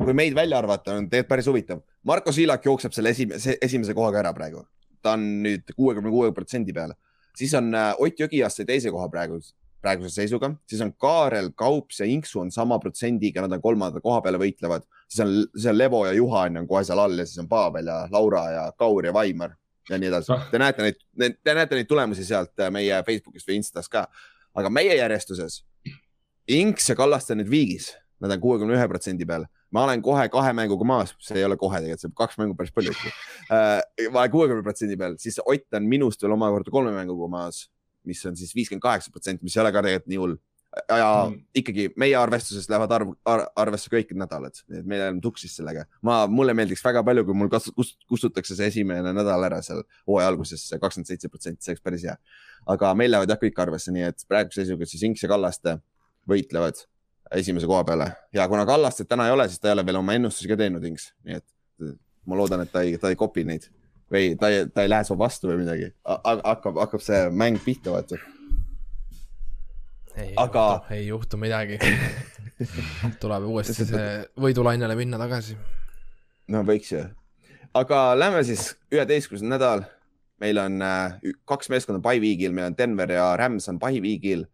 kui meid välja arvata, on tegelikult päris huvitav. Marko Siilak jookseb selle esimese, esimese kohaga ära praegu. ta on nüüd kuuekümne kuue protsendi peal. siis on äh, Ott Jõgias sai teise koha praegu, praeguse seisuga, siis on Kaarel, Kaups ja Inksu on sama protsendiga, nad on kolmanda koha peale võitlevad. siis on, siis on Levo ja Juhan on kohe seal all ja siis on Pavel ja Laura ja Kaur ja Vaimar ja nii edasi. Te näete neid, te näete neid tulemusi sealt äh, meie Facebookist või Instas ka. aga meie järjestuses, Inks ja Kallaste on nüüd viigis, nad on kuuekümne ühe protsendi peal. ma olen kohe kahe mänguga maas, see ei ole kohe tegelikult, see kaks mängu päris palju uh,. ma olen kuuekümne protsendi peal, siis Ott on minust veel omakorda kolme mänguga maas, mis on siis viiskümmend kaheksa protsenti, mis ei ole ka tegelikult nii hull ja mm. ikkagi meie arvestuses lähevad arv ar,, arvesse kõik nädalad, et meil on tuksis sellega. ma, mulle meeldiks väga palju, kui mul kust, kustutakse see esimene nädal ära seal hooaja alguses, kakskümmend seitse protsenti, see oleks päris hea. aga meil lähevad jah kõik arvesse, nii et praeguse seisuga siis Inks ja Kallaste võitlevad esimese koha peale ja kuna Kallastet täna ei ole, siis ta ei ole veel oma ennustusi ka teinud, Inks, nii et ma loodan, et ta ei, ta ei kopi neid või ta ei, ta ei lähe su vastu või midagi, hakkab, hakkab see mäng pihta, vaata. Ei aga... juhtu, ei juhtu midagi. (laughs) Tuleb uuesti see võidulainele minna tagasi. no võiks ju, aga lähme siis üheteistkümnes nädal. meil on äh, kaks meeskonda Paiviigil, meil on Denver ja Rams on Paiviigil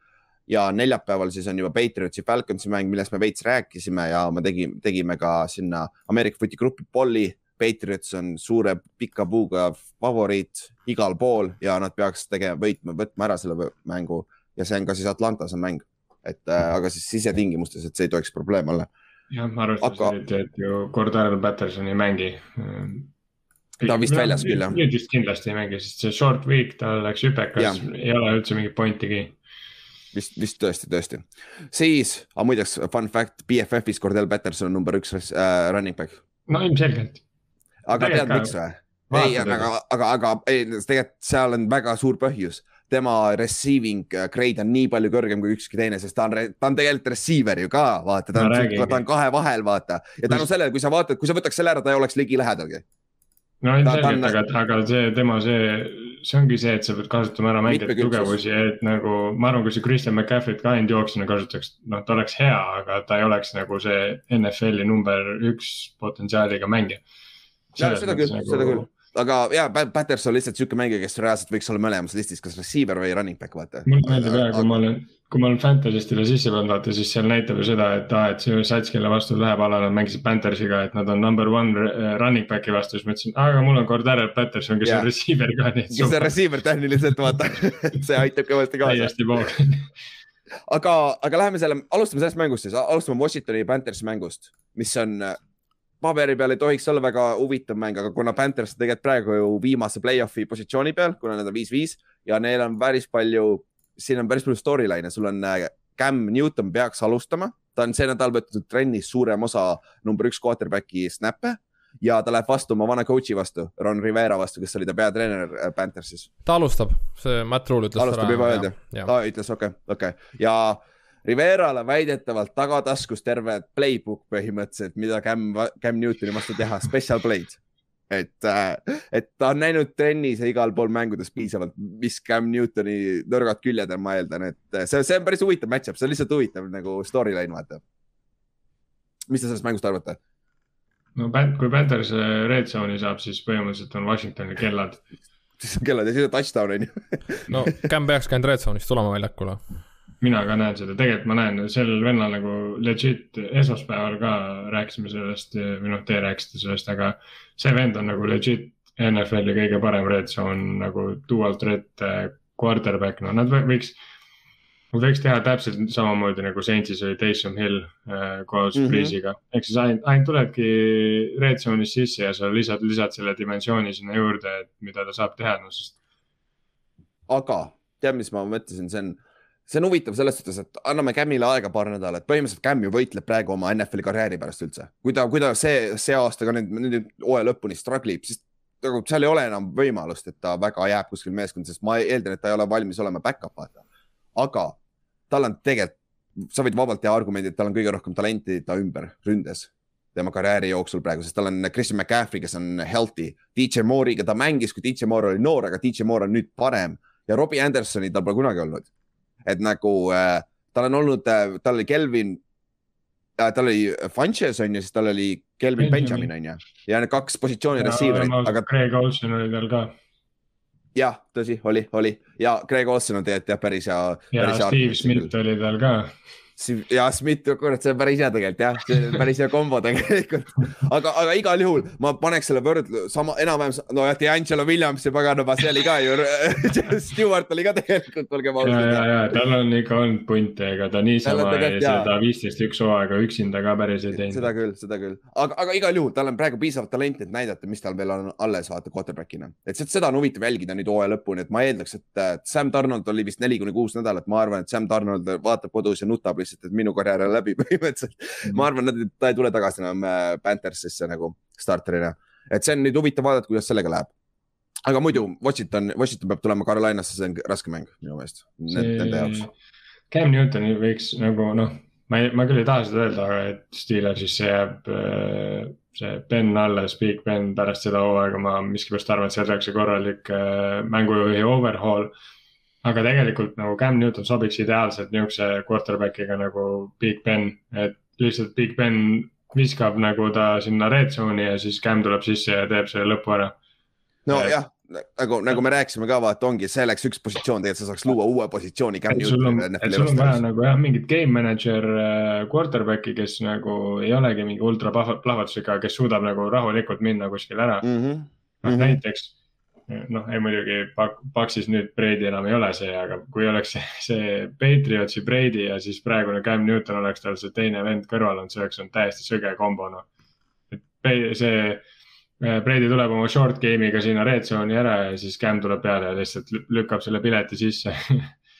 ja neljapäeval siis on juba Patriotsi Falconsi mäng, millest me veits rääkisime ja me tegime, tegime ka sinna Ameerika footi gruppi polli. Patriots on suure pika puuga favoriit igal pool ja nad peaks tegema, võitma, võtma ära selle mängu ja see on ka siis Atlantas on mäng, et äh, aga siis sisetingimustes, et see ei tohiks probleem olla. jah, arvestades aga... eriti, et ju Cordell Patterson ei mängi. ta on vist väljas küll jah. nüüd vist kindlasti ei mängi, sest see short week tal läks hüpekas, ei ole üldse mingit pointigi vist, vist tõesti, tõesti. siis, aga muideks fun fact, BFF-is Cordell Patterson on number üks äh, running back. no ilmselgelt aga tead, miks või? ei, aga, aga, aga ei, tegelikult seal on väga suur põhjus tema receiving grade on nii palju kõrgem kui ükski teine, sest ta on, ta on tegelikult receiver ju ka, vaata, ta on, ta on kahe vahel, vaata. ja tänu sellele, kui sa vaatad, kui sa võtaks selle ära, ta ei oleks ligilähedalgi. no ilmselgelt, aga, aga see tema see, see ongi see, et sa pead kasutama ära mängijate tugevusi, et nagu ma arvan, kui sa Christian McCaffrey't ka ainult jooksjana kasutaks, noh, ta oleks hea, aga ta ei oleks nagu see NFL-i number üks potentsiaaliga mängija. Seda küll nagu..., seda küll aga ja, Patterson on lihtsalt sihuke mängija, kes reaalselt võiks olla mõlemas listis, kas receiver või running back, vaata. mulle meeldib ja, kui ma olen, kui ma olen Fantasy'stile sisse pannud, vaata siis seal näitab ju seda, et aa ah,, et see sats, kelle vastu läheb ala, nad mängisid Panthersiga, et nad on number one running back'i vastu, siis ma ütlesin, aga mul on Cordero Patterson, kes ja. on receiver ka. kes on receiver tehniliselt, vaata (laughs) see aitab kõvasti kaasa. täiesti pool aga, aga läheme selle, alustame sellest mängust siis, alustame Washingtoni Panthersi mängust, mis on paberi peal ei tohiks olla väga huvitav mäng, aga kuna Panthers on tegelikult praegu ju viimase play-off'i positsiooni peal, kuna nad on viis-viis ja neil on päris palju, siin on päris palju storyline'e, sul on äh, Cam Newton peaks alustama, ta on see nädal võtnud trennis suurem osa number üks quarterback'i snap'e ja ta läheb vastu oma vana coach'i vastu, Ron Rivera vastu, kes oli ta peatreener äh, Panthersis. ta alustab, see Matt Rule ütles. alustab juba öeldi, ta ütles okei okay,, okei okay. ja Riverale väidetavalt tagataskus terve playbook põhimõtteliselt, mida Cam, Cam Newtoni vastu teha, special play'd. et, äh, et ta on näinud trennis ja igal pool mängudes piisavalt, mis Cam Newtoni nõrgad küljed on, ma eeldan, et äh, see, see on päris huvitav match-up, see on lihtsalt huvitav nagu storyline, vaata. mis te sellest mängust arvate? no kui Panthers äh, red zone'i saab, siis põhimõtteliselt on Washingtoni kellad. siis on kellad ja siis on touchdown on ju. no Cam peakski ainult red zone'ist tulema väljakule mina ka näen seda, tegelikult ma näen sellel vennal nagu legit esmaspäeval ka rääkisime sellest või noh, te rääkisite sellest, aga see vend on nagu legit NFL-i kõige parem red zone nagu dual threat äh, quarterback, no nad võiks. Nad võiks teha täpselt samamoodi nagu Saintsis oli Taysom Hill äh, koos mm -hmm. Breeze'iga, ehk siis ainult, ainult tuledki red zone'is sisse ja sa lisad, lisad selle dimensiooni sinna juurde, et mida ta saab teha, no sest. aga tead, mis ma mõtlesin, see on see on huvitav selles suhtes, et anname Camile aega paar nädalat, põhimõtteliselt Cam ju võitleb praegu oma NFL-i karjääri pärast üldse. kui ta, kui ta see, see aasta ka nüüd, nüüd hooaja lõpuni struggle ib, siis nagu seal ei ole enam võimalust, et ta väga jääb kuskil meeskonda, sest ma eeldan, et ta ei ole valmis olema back-up vaata. aga tal on tegelikult, sa võid vabalt teha argumendi, et tal on kõige rohkem talenti ta ümber ründes tema karjääri jooksul praegu, sest tal on Christian McCaffrey, kes on healthy. DJ Moore'iga ta mängis, kui DJ Moore oli noor, aga DJ Moore on nüüd parem ja Robbie Andersoni tal pole kunagi olnud et nagu äh, tal on olnud äh,, tal oli Kelvin äh,, tal oli Funches on ju, siis tal oli Kelvin Benjamin on ju ja need kaks positsiooni receiver'it, aga. Craig Olsen oli tal ka. jah, tõsi, oli, oli ja Craig Olsen on tegelikult jah, päris hea. ja Steve Smith oli tal ka ja Smith, kurat, see on päris hea tegelikult jah, see on päris hea kombo tegelikult. aga, aga igal juhul ma paneks selle võrdle sama, enam-vähem, nojah, D'Angelo Williamsi paganama, see oli ka ju (laughs) Stewart oli ka tegelikult, olgem ausad. ja, ja, ja tal on ikka olnud punte, ega ta niisama seda viisteist üks hooaega üksinda ka päris ei teinud. seda küll, seda küll, aga, aga igal juhul tal on praegu piisavalt talenti, et näidata, mis tal veel on alles, vaata quarterback'ina. et seda on huvitav jälgida nüüd hooaja lõpuni, et ma eeldaks, et Sam Donald oli vist neli kuni kuus nädalat, ma arvan, et Sam Donald vaatab kodus ja nutab lihtsalt, et minu karjäär on läbi (laughs) põhimõtteliselt mm. -hmm. ma arvan, et ta ei tule tagasi enam äh, Panthersisse nagu starterina, et see on nüüd huvitav vaadata, kuidas sellega läheb. aga muidu Washington, Washington peab tulema Carolinasse, see on raske mäng minu meelest nende jaoks. Cam Newtoni võiks nagu noh, ma ei, ma küll ei taha seda öelda, aga et Steelersisse jääb äh, see Ben alles, Big Ben pärast seda hooaega, ma miskipärast arvan, et seal tehakse korralik äh, mängujuhi overhaul. Aga tegelikult nagu Cam Newton sobiks ideaalselt niisuguse quarterback'iga nagu Big Ben, et lihtsalt Big Ben viskab nagu ta sinna red zone'i ja siis Cam tuleb sisse ja teeb selle lõpu ära. nojah, nagu, nagu me rääkisime ka, vaata ongi, see oleks üks positsioon, tegelikult sa saaks luua uue positsiooni. sul on, sul on vaja nagu jah, mingit game manager äh, quarterback'i, kes nagu ei olegi mingi ultra plahvatusega, kes suudab nagu rahulikult minna kuskile ära mm. -hmm. noh mm -hmm. näiteks noh, ei muidugi Paksis nüüd Brady enam ei ole see, aga kui oleks see, Patriotsi Brady ja siis praegune Cam Newton oleks tal see teine vend kõrval olnud, see oleks olnud täiesti sõge kombo noh. et see Äh, Brady tuleb oma short game'iga sinna red zone'i ära ja siis Cam tuleb peale ja lihtsalt lükkab selle pileti sisse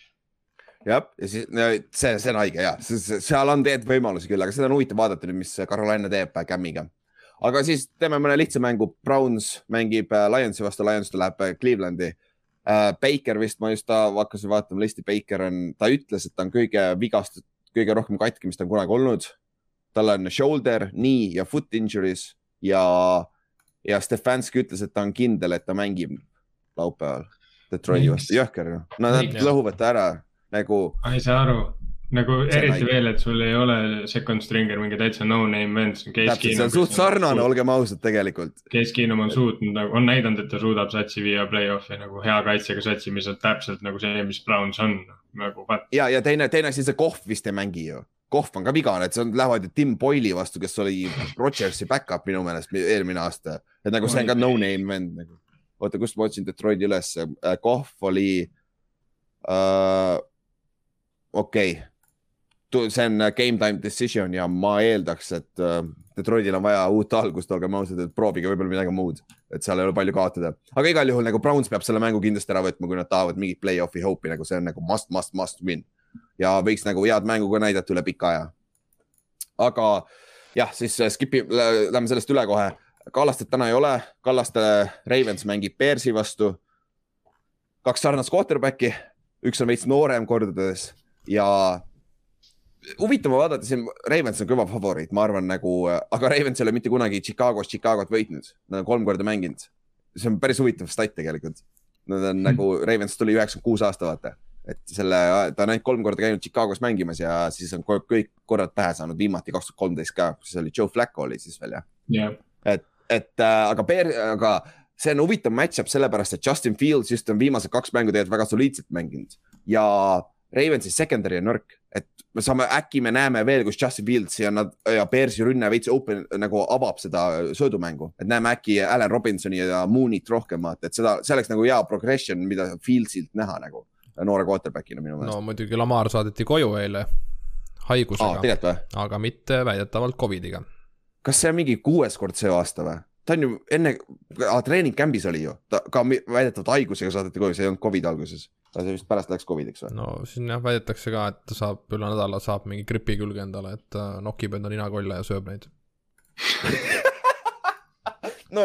(laughs) jah, ja siis see, see on haige ja, seal on tegelikult võimalusi küll, aga seda on huvitav vaadata nüüd, mis Carolina teeb Camiga. Aga siis teeme mõne lihtsa mängu, Browns mängib äh, Lionsi vastu, Lions tuleb äh, Clevelandi. Baker vist, ma just hakkasin vaatama listi, Baker on, ta ütles, et ta on kõige vigast, kõige rohkem katki, mis ta on kunagi olnud. tal on shoulder, knee ja foot injuries ja ja Stefanski ütles, et ta on kindel, et ta mängib laupäeval Detroiti vastu, jõhker no nad lõhuvad ta ära nagu. ma ei saa aru, nagu eriti veel, et sul ei ole second stringer mingi täitsa no-name vend. täpselt, see on suht sarnane, olgem ausad, tegelikult. Case Keenum on suutnud nagu, on näidanud, et ta suudab satsi viia play-off'i nagu hea kaitsega satsi, mis on täpselt nagu see, mis Browns on nagu. ja, ja teine, teine asi, see Kohv vist ei mängi ju Kohv on ka vigane, et see on, lähevad ju Tim Boyle'i vastu, kes oli Rodgersi back-up minu meelest eelmine aasta. et nagu see on ka no-name vend nagu. oota, kust ma otsin Detroiti ülesse, äh, Kohv oli uh,. okei okay., see on game time decision ja ma eeldaks, et uh, Detroitil on vaja uut algust, olgem ausad, et proovige võib-olla midagi muud, et seal ei ole palju kaotada. aga igal juhul nagu Browns peab selle mängu kindlasti ära võtma, kui nad tahavad mingit play-off'i hope'i, nagu see on nagu must, must, must win ja võiks nagu head mängu ka näidata üle pika aja. aga jah, siis äh, skip'i, lähme sellest üle kohe. Kallastet täna ei ole, Kallaste Ravens mängib Bearsi vastu. kaks sarnast quarterback'i, üks on veits noorem kordades ja huvitav on vaadata, siin Ravens on kõva favoriit, ma arvan nagu, aga Ravens ei ole mitte kunagi Chicagos Chicagot võitnud, nad on kolm korda mänginud. see on päris huvitav stat tegelikult. Nad on mm. nagu, Ravens tuli üheksakümmend kuus aasta, vaata et selle, ta on ainult kolm korda käinud Chicagos mängimas ja siis on kõik korrad pähe saanud, viimati kaks tuhat kolmteist ka, siis oli Joe Flacco oli siis veel jah yeah.. et, et äh, aga, aga see on huvitav match-up sellepärast, et Justin Fields just on viimased kaks mängu tegelikult väga soliidselt mänginud ja Ravensi secondary on nõrk, et me saame, äkki me näeme veel, kus Justin Fields ja nad ja Bearsi rünne veits open nagu avab seda söödumängu, et näeme äkki Allan Robinsoni ja Moonit rohkem vaata, et seda, see oleks nagu hea progression, mida Fieldsilt näha nagu noore quarterback'ina minu meelest. no muidugi Lamar saadeti koju eile haigusega ah,, aga mitte väidetavalt Covidiga. kas see on mingi kuues kord see aasta või? ta on ju enne treening camp'is oli ju, ta ka väidetavalt haigusega saadeti koju, see ei olnud Covid alguses. See vist pärast läks Covidiks või? no siin jah, väidetakse ka, et ta saab üle nädala saab mingi gripi külge endale, et ta nokib enda ninakolle ja sööb neid. (laughs) No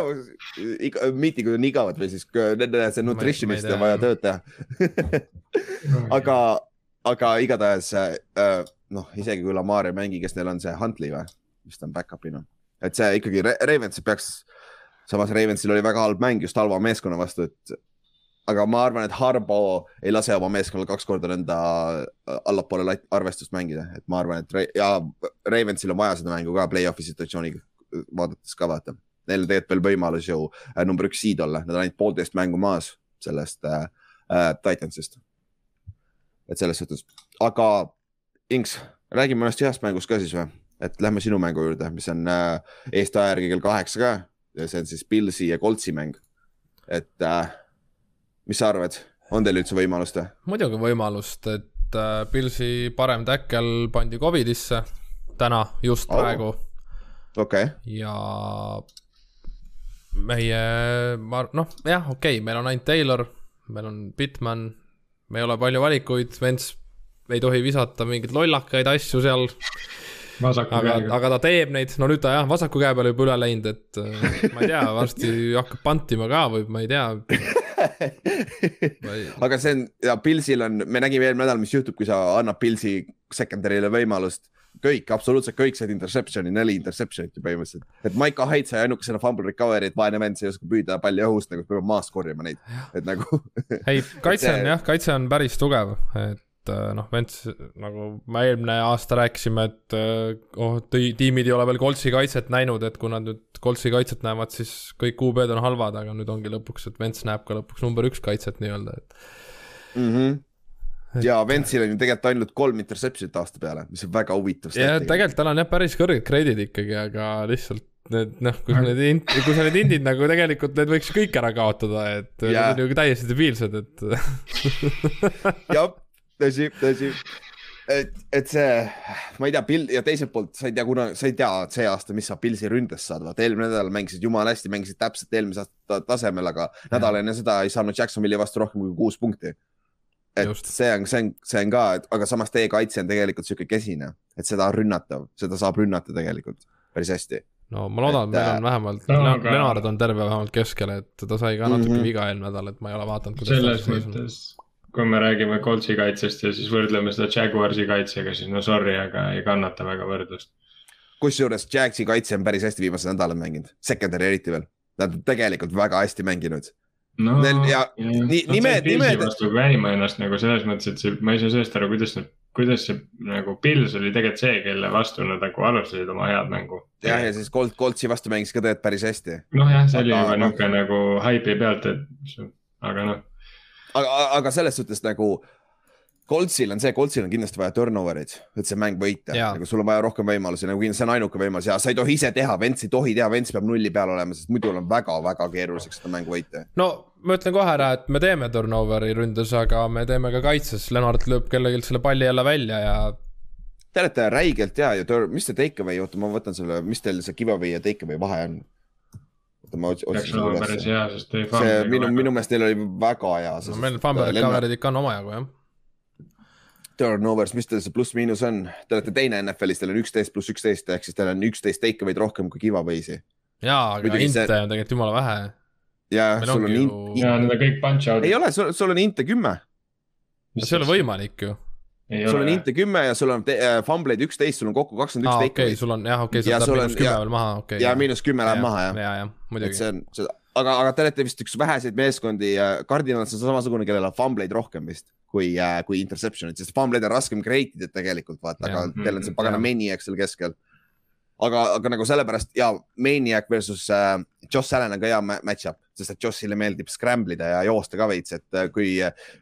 iga, miitingud on igavad või siis nende see nutritionist on vaja tööd teha. (laughs) Aga, aga igatahes äh, noh, isegi kui Lamar ei mängi, kes neil on see Huntley või, vist on back-up'ina, et see ikkagi Ravens peaks, samas Ravensil oli väga halb mäng just halva meeskonna vastu, et aga ma arvan, et Harbo ei lase oma meeskonnal kaks korda nõnda äh, allapoole arvestust mängida, et ma arvan, et ja Ravensil on vaja seda mängu ka play-off'i situatsiooni vaadates ka vaata. Neil on tegelikult veel võimalus ju äh, number üks seed olla, nad on ainult poolteist mängu maas sellest äh, äh, Titansist. et selles suhtes, aga Inks, räägime mõnest heast mängust ka siis või, et lähme sinu mängu juurde, mis on äh, Eesti aja järgi kell kaheksa ka. Ja see on siis Pilsi ja Koltsi mäng. et äh, mis sa arvad, on teil üldse võimalust või? muidugi võimalust, et äh, Pilsi parem täkkel pandi Covidisse täna, just praegu oh.. okei okay.. ja meie, ma noh, jah, okei okay,, meil on ainult Taylor, meil on Bitman, me ei ole palju valikuid, Vents ei tohi visata mingeid lollakaid asju seal. aga, aga ta teeb neid, no nüüd ta jah, vasaku käe peale juba üle läinud, et äh, ma ei tea, varsti (laughs) hakkab pantima ka või ma ei tea. (laughs) aga see on ja Pilsil on, me nägime eelmine nädal, mis juhtub, kui sa annad Pilsi secondary'le võimalust. Kõik, absoluutselt kõik said interception'i, neli interception'it ju põhimõtteliselt. et Maiko Hyde sai ainukesena fumble recovery't, vaene vend, see ei oska püüda palli õhust nagu, peab maast korjama neid, et nagu ei, kaitse (laughs) on jah, kaitse on päris tugev, et äh, noh, Vents, nagu me eelmine aasta rääkisime, et äh, oh, tiimid ei ole veel Coltsi kaitset näinud, et kui nad nüüd Coltsi kaitset näevad, siis kõik QB-d on halvad, aga nüüd ongi lõpuks, et Vents näeb ka lõpuks number üks kaitset nii-öelda, et mm. -hmm et... ja Ventsil on ju tegelikult ainult kolm interception'it aasta peale, mis on väga huvitav. ja tegelikult tal on jah päris kõrged credit'id ikkagi, aga lihtsalt need noh, kui sa need int-, kui sa need indid nagu tegelikult need võiks kõik ära kaotada, et yeah. need on ju täiesti debiilsed, et jah, tõsi, tõsi. et, et see, ma ei tea, Bill ja teiselt poolt sa ei tea, kuna sa ei tea see aasta, mis sa Pilsi ründest saad, vaata eelmine nädal mängisid jumala hästi, mängisid täpselt eelmise aasta tasemel, aga nädal enne seda ei saanud Jacksonville'i vastu rohkem kui kuus punkti et Just. see on, see on, see on ka, et aga samas teie kaitse on tegelikult sihuke kesine, et seda on rünnatav, seda saab rünnata tegelikult päris hästi. no ma loodan, et meil on äh, vähemalt no,, aga... Leonard on terve vähemalt keskel, et ta sai ka natuke mm -hmm. viga eelmine nädal, et ma ei ole vaadanud. selles mõttes, kui me räägime Coltsi kaitsest ja siis võrdleme seda Jaguarsi kaitsega, siis no sorry, aga ei kannata väga võrdlust. kusjuures Jagsi kaitse on päris hästi viimased nädalad mänginud, secondary eriti veel. Nad on tegelikult väga hästi mänginud no Neil, ja, ja nii, nimed, nimed. väima ennast nagu selles mõttes, et see, ma ei saa sellest aru, kuidas nad, kuidas see nagu Pils oli tegelikult see, kelle vastu nad nagu alustasid oma head mängu. jah, ja siis Colt, Coltsi vastu mängis ka tegelikult päris hästi. noh, jah, see oli juba niisugune nagu haipi pealt, et aga noh. Aga, aga selles suhtes nagu Coltsil on see, Coltsil on kindlasti vaja turnover eid, et see mäng võita, nagu sul on vaja rohkem võimalusi, nagu see on ainuke võimalus ja sa ei tohi ise teha, Vents ei tohi teha, Vents peab nulli peal olema, sest muidu on väga-väga keeruliseks seda mängu võita. no ma ütlen kohe ära, et me teeme turnoveri ründes, aga me teeme ka kaitses, Lennart lööb kellelgi selle palli jälle välja ja. Te olete räigelt hea ju, mis see take away, oota, ma võtan selle, mis teil see give away ja take away vahe on? Oota, ma otsin selle üles. see minu, minu meelest neil oli väga hea. no meil Fumble Recovery'd ikka on omajagu jah turnovers, mis teil see pluss-miinus on? Te olete teine NFL-is, teil on üksteist pluss üksteist ehk siis teil on üksteist take away'd rohkem kui giveaway'si. jaa, aga Muidugi inte see... on tegelikult jumala vähe. jaa, sul on int. jaa, need on kõik punch out'id. ei ole, sul, sul on inte kümme. see ei ole võimalik ju sul on inte kümme ja sul on äh, fumbleid üksteist, sul on kokku kakskümmend üks take away'd. okei, sul on jah, okei okay,, sealt läheb miinus kümme veel maha, okei okay,. ja miinus kümme läheb maha jah. ja, muidugi. et see on, aga, aga te olete vist üks väheseid meeskondi, Cardinals on samasugune, kellel on fumbleid rohkem vist kui, kui interception'id, sest fumbleid on raskem create ida tegelikult vaata, aga ja, teil on see pagana maniac seal keskel. aga, aga nagu sellepärast ja maniac versus äh, Josh Allan on ka hea match-up, sest et Joshile meeldib scramble ida ja joosta ka veits, et äh, kui,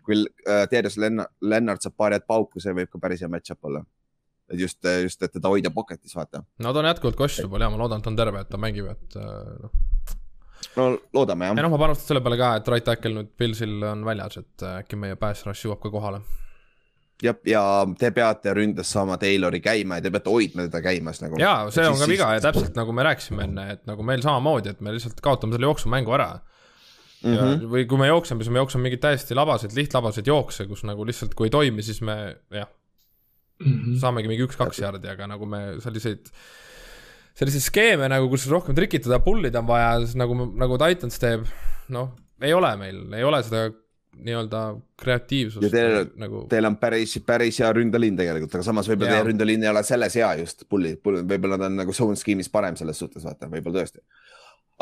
kui äh, Darius Lennart, saab paari head pauku, see võib ka päris hea match-up olla et just, just, et teda hoida pocket'is, vaata. no ta on jätkuvalt questionable ja ma loodan, et ta on terve, et ta mängib, et noh no loodame jah. ja noh, ma panustan selle peale ka, et right tackle nüüd Pilsil on väljas, et äh, äkki meie pass rush jõuab ka kohale. Jah, ja te peate ründes saama Taylori käima ja te peate hoidma teda käimas nagu. ja see on siis, ka viga siis... ja täpselt nagu me rääkisime enne, et nagu meil samamoodi, et me lihtsalt kaotame selle jooksumängu ära. Mm -hmm. või kui me jookseme, siis me jookseme mingeid täiesti labaseid, lihtlabaseid jookse, kus nagu lihtsalt, kui ei toimi, siis me jah mm -hmm., saamegi mingi üks-kaks jardi, aga nagu me selliseid selliseid skeeme nagu, kus rohkem trikitada, pull ida on vaja, nagu, nagu Titans teeb, noh, ei ole meil, ei ole seda nii-öelda kreatiivsust. ja teil nagu..., teil on päris, päris hea ründeliin tegelikult, aga samas võib-olla teie ründeliin ei ole selles hea just, pulli, pulli, võib-olla ta on nagu zone scheme'is parem selles suhtes, vaata, võib-olla tõesti.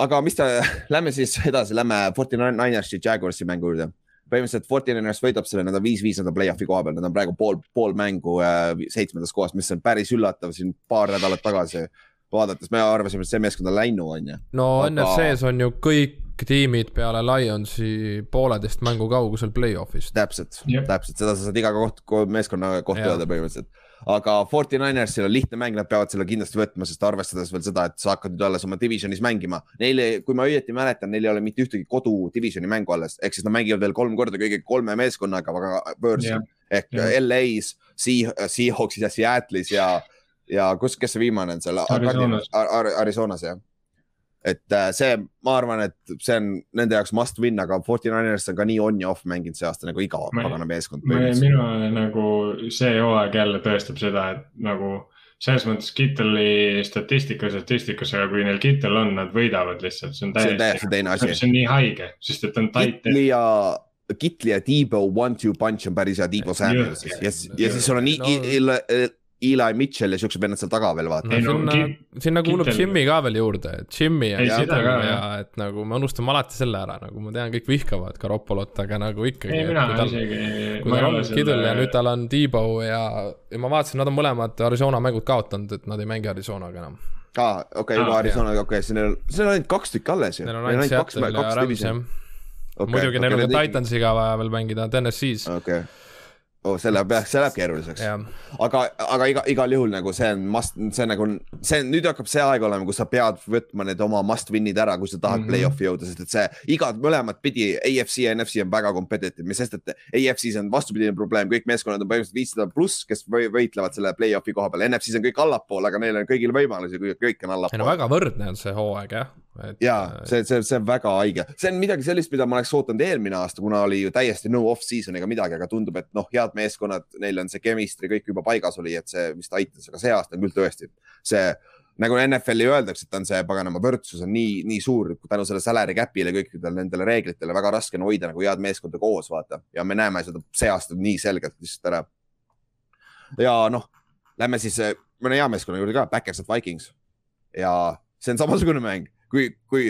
aga mis ta, (laughs) lähme siis edasi, lähme Forty Ninersi, Jaguarsi mängu juurde põhimõtteliselt Fortiners võidab selle, nad on viis-viis, nad on play-off'i koha peal, nad on praegu pool, pool mängu äh, seitsmendas kohas, mis on päris üllatav siin paar nädalat tagasi vaadates me arvasime, et see meeskond on läinud, on ju. no aga... NFC-s on ju kõik tiimid peale Lionsi pooleteist mängu kaugusel play-off'ist. täpselt yep., täpselt, seda sa saad iga koht, meeskonna kohta öelda põhimõtteliselt. aga Forty Ninersil on lihtne mäng, nad peavad selle kindlasti võtma, sest arvestades veel seda, et sa hakkad nüüd alles oma divisionis mängima. Neil, kui ma õieti mäletan, neil ei ole mitte ühtegi kodu divisioni mängu alles, ehk siis nad mängivad veel kolm korda kõigi kolme meeskonnaga, aga võõrsil yeah. ehk yeah. LA-s, Seahawksis ja Seattle'is ja ja kus, kes see viimane on seal? Arizonas, Ar Arizonas jah. Et äh, see, ma arvan, et see on nende jaoks must win, aga Forty Niners on ka nii on ja off mänginud see aasta nagu iga pagana meeskond. minu nagu see hooaeg jälle tõestab seda, et nagu selles mõttes Kitteli statistika statistikas, aga kui neil Kittel on, nad võidavad lihtsalt, see on täiesti, teine asi. see on nii haige, sest et on tight. Kitli ja Kitli ja Debo one-two punch on päris hea, Debo Samuels ja, ja, ja siis sul on no, Eli Mitchell ja siuksed vennad seal taga veel vaata no,. sinna, sinna kuulub Jimmy ka veel juurde, et Jimmy ja, ja, ja, ja et nagu me unustame alati selle ära, nagu ma tean, kõik vihkavad Garoppolot, aga nagu ikkagi. ei, mina isegi. kui tal on Kidul ja nüüd tal on Debo ja, ja ma vaatasin, nad on mõlemad Arizona mängud kaotanud, et nad ei mängi Arizonaga enam. aa, okei juba Arizonaga, okei okay,, siin on, siin on ainult kaks tükki alles ju. Neil on ainult Seattle ja Rams jah. muidugi neil on ka Titansiga vaja veel mängida TNS-is. okei okay oh,, see läheb jah, see läheb keeruliseks. aga, aga iga, igal juhul nagu see on must, see on nagu, see on, nüüd hakkab see aeg olema, kus sa pead võtma need oma must win'id ära, kui sa tahad mm -hmm. play-off'i jõuda, sest et see igad mõlemat pidi, AFC ja NFC on väga competitive, sest et AFC-s on vastupidine probleem, kõik meeskonnad on põhimõtteliselt viissada pluss, kes võitlevad selle play-off'i koha peal, NFC-s on kõik allapool, aga neil on kõigil võimalusi, kõik on allapool. ei no väga võrdne on see hooaeg jah et.... ja see, see, see on väga haige, see on midagi sellist, mida ma oleks ootanud eelmine aasta, kuna oli ju täiesti no off-season ega midagi, aga tundub, et noh, head meeskonnad, neil on see chemistry kõik juba paigas oli, et see vist aitas, aga see aasta on küll tõesti see nagu NFL-i öeldakse, et on see paganama võrdsus on nii, nii suur tänu selle salary cap'ile, kõikidele nendele reeglitele, väga raske on hoida nagu head meeskonda koos, vaata. ja me näeme seda see aasta nii selgelt lihtsalt ära. ja noh, lähme siis mõne hea meeskonna juurde ka, Backers at Vikings. ja see on samasugune mäng kui, kui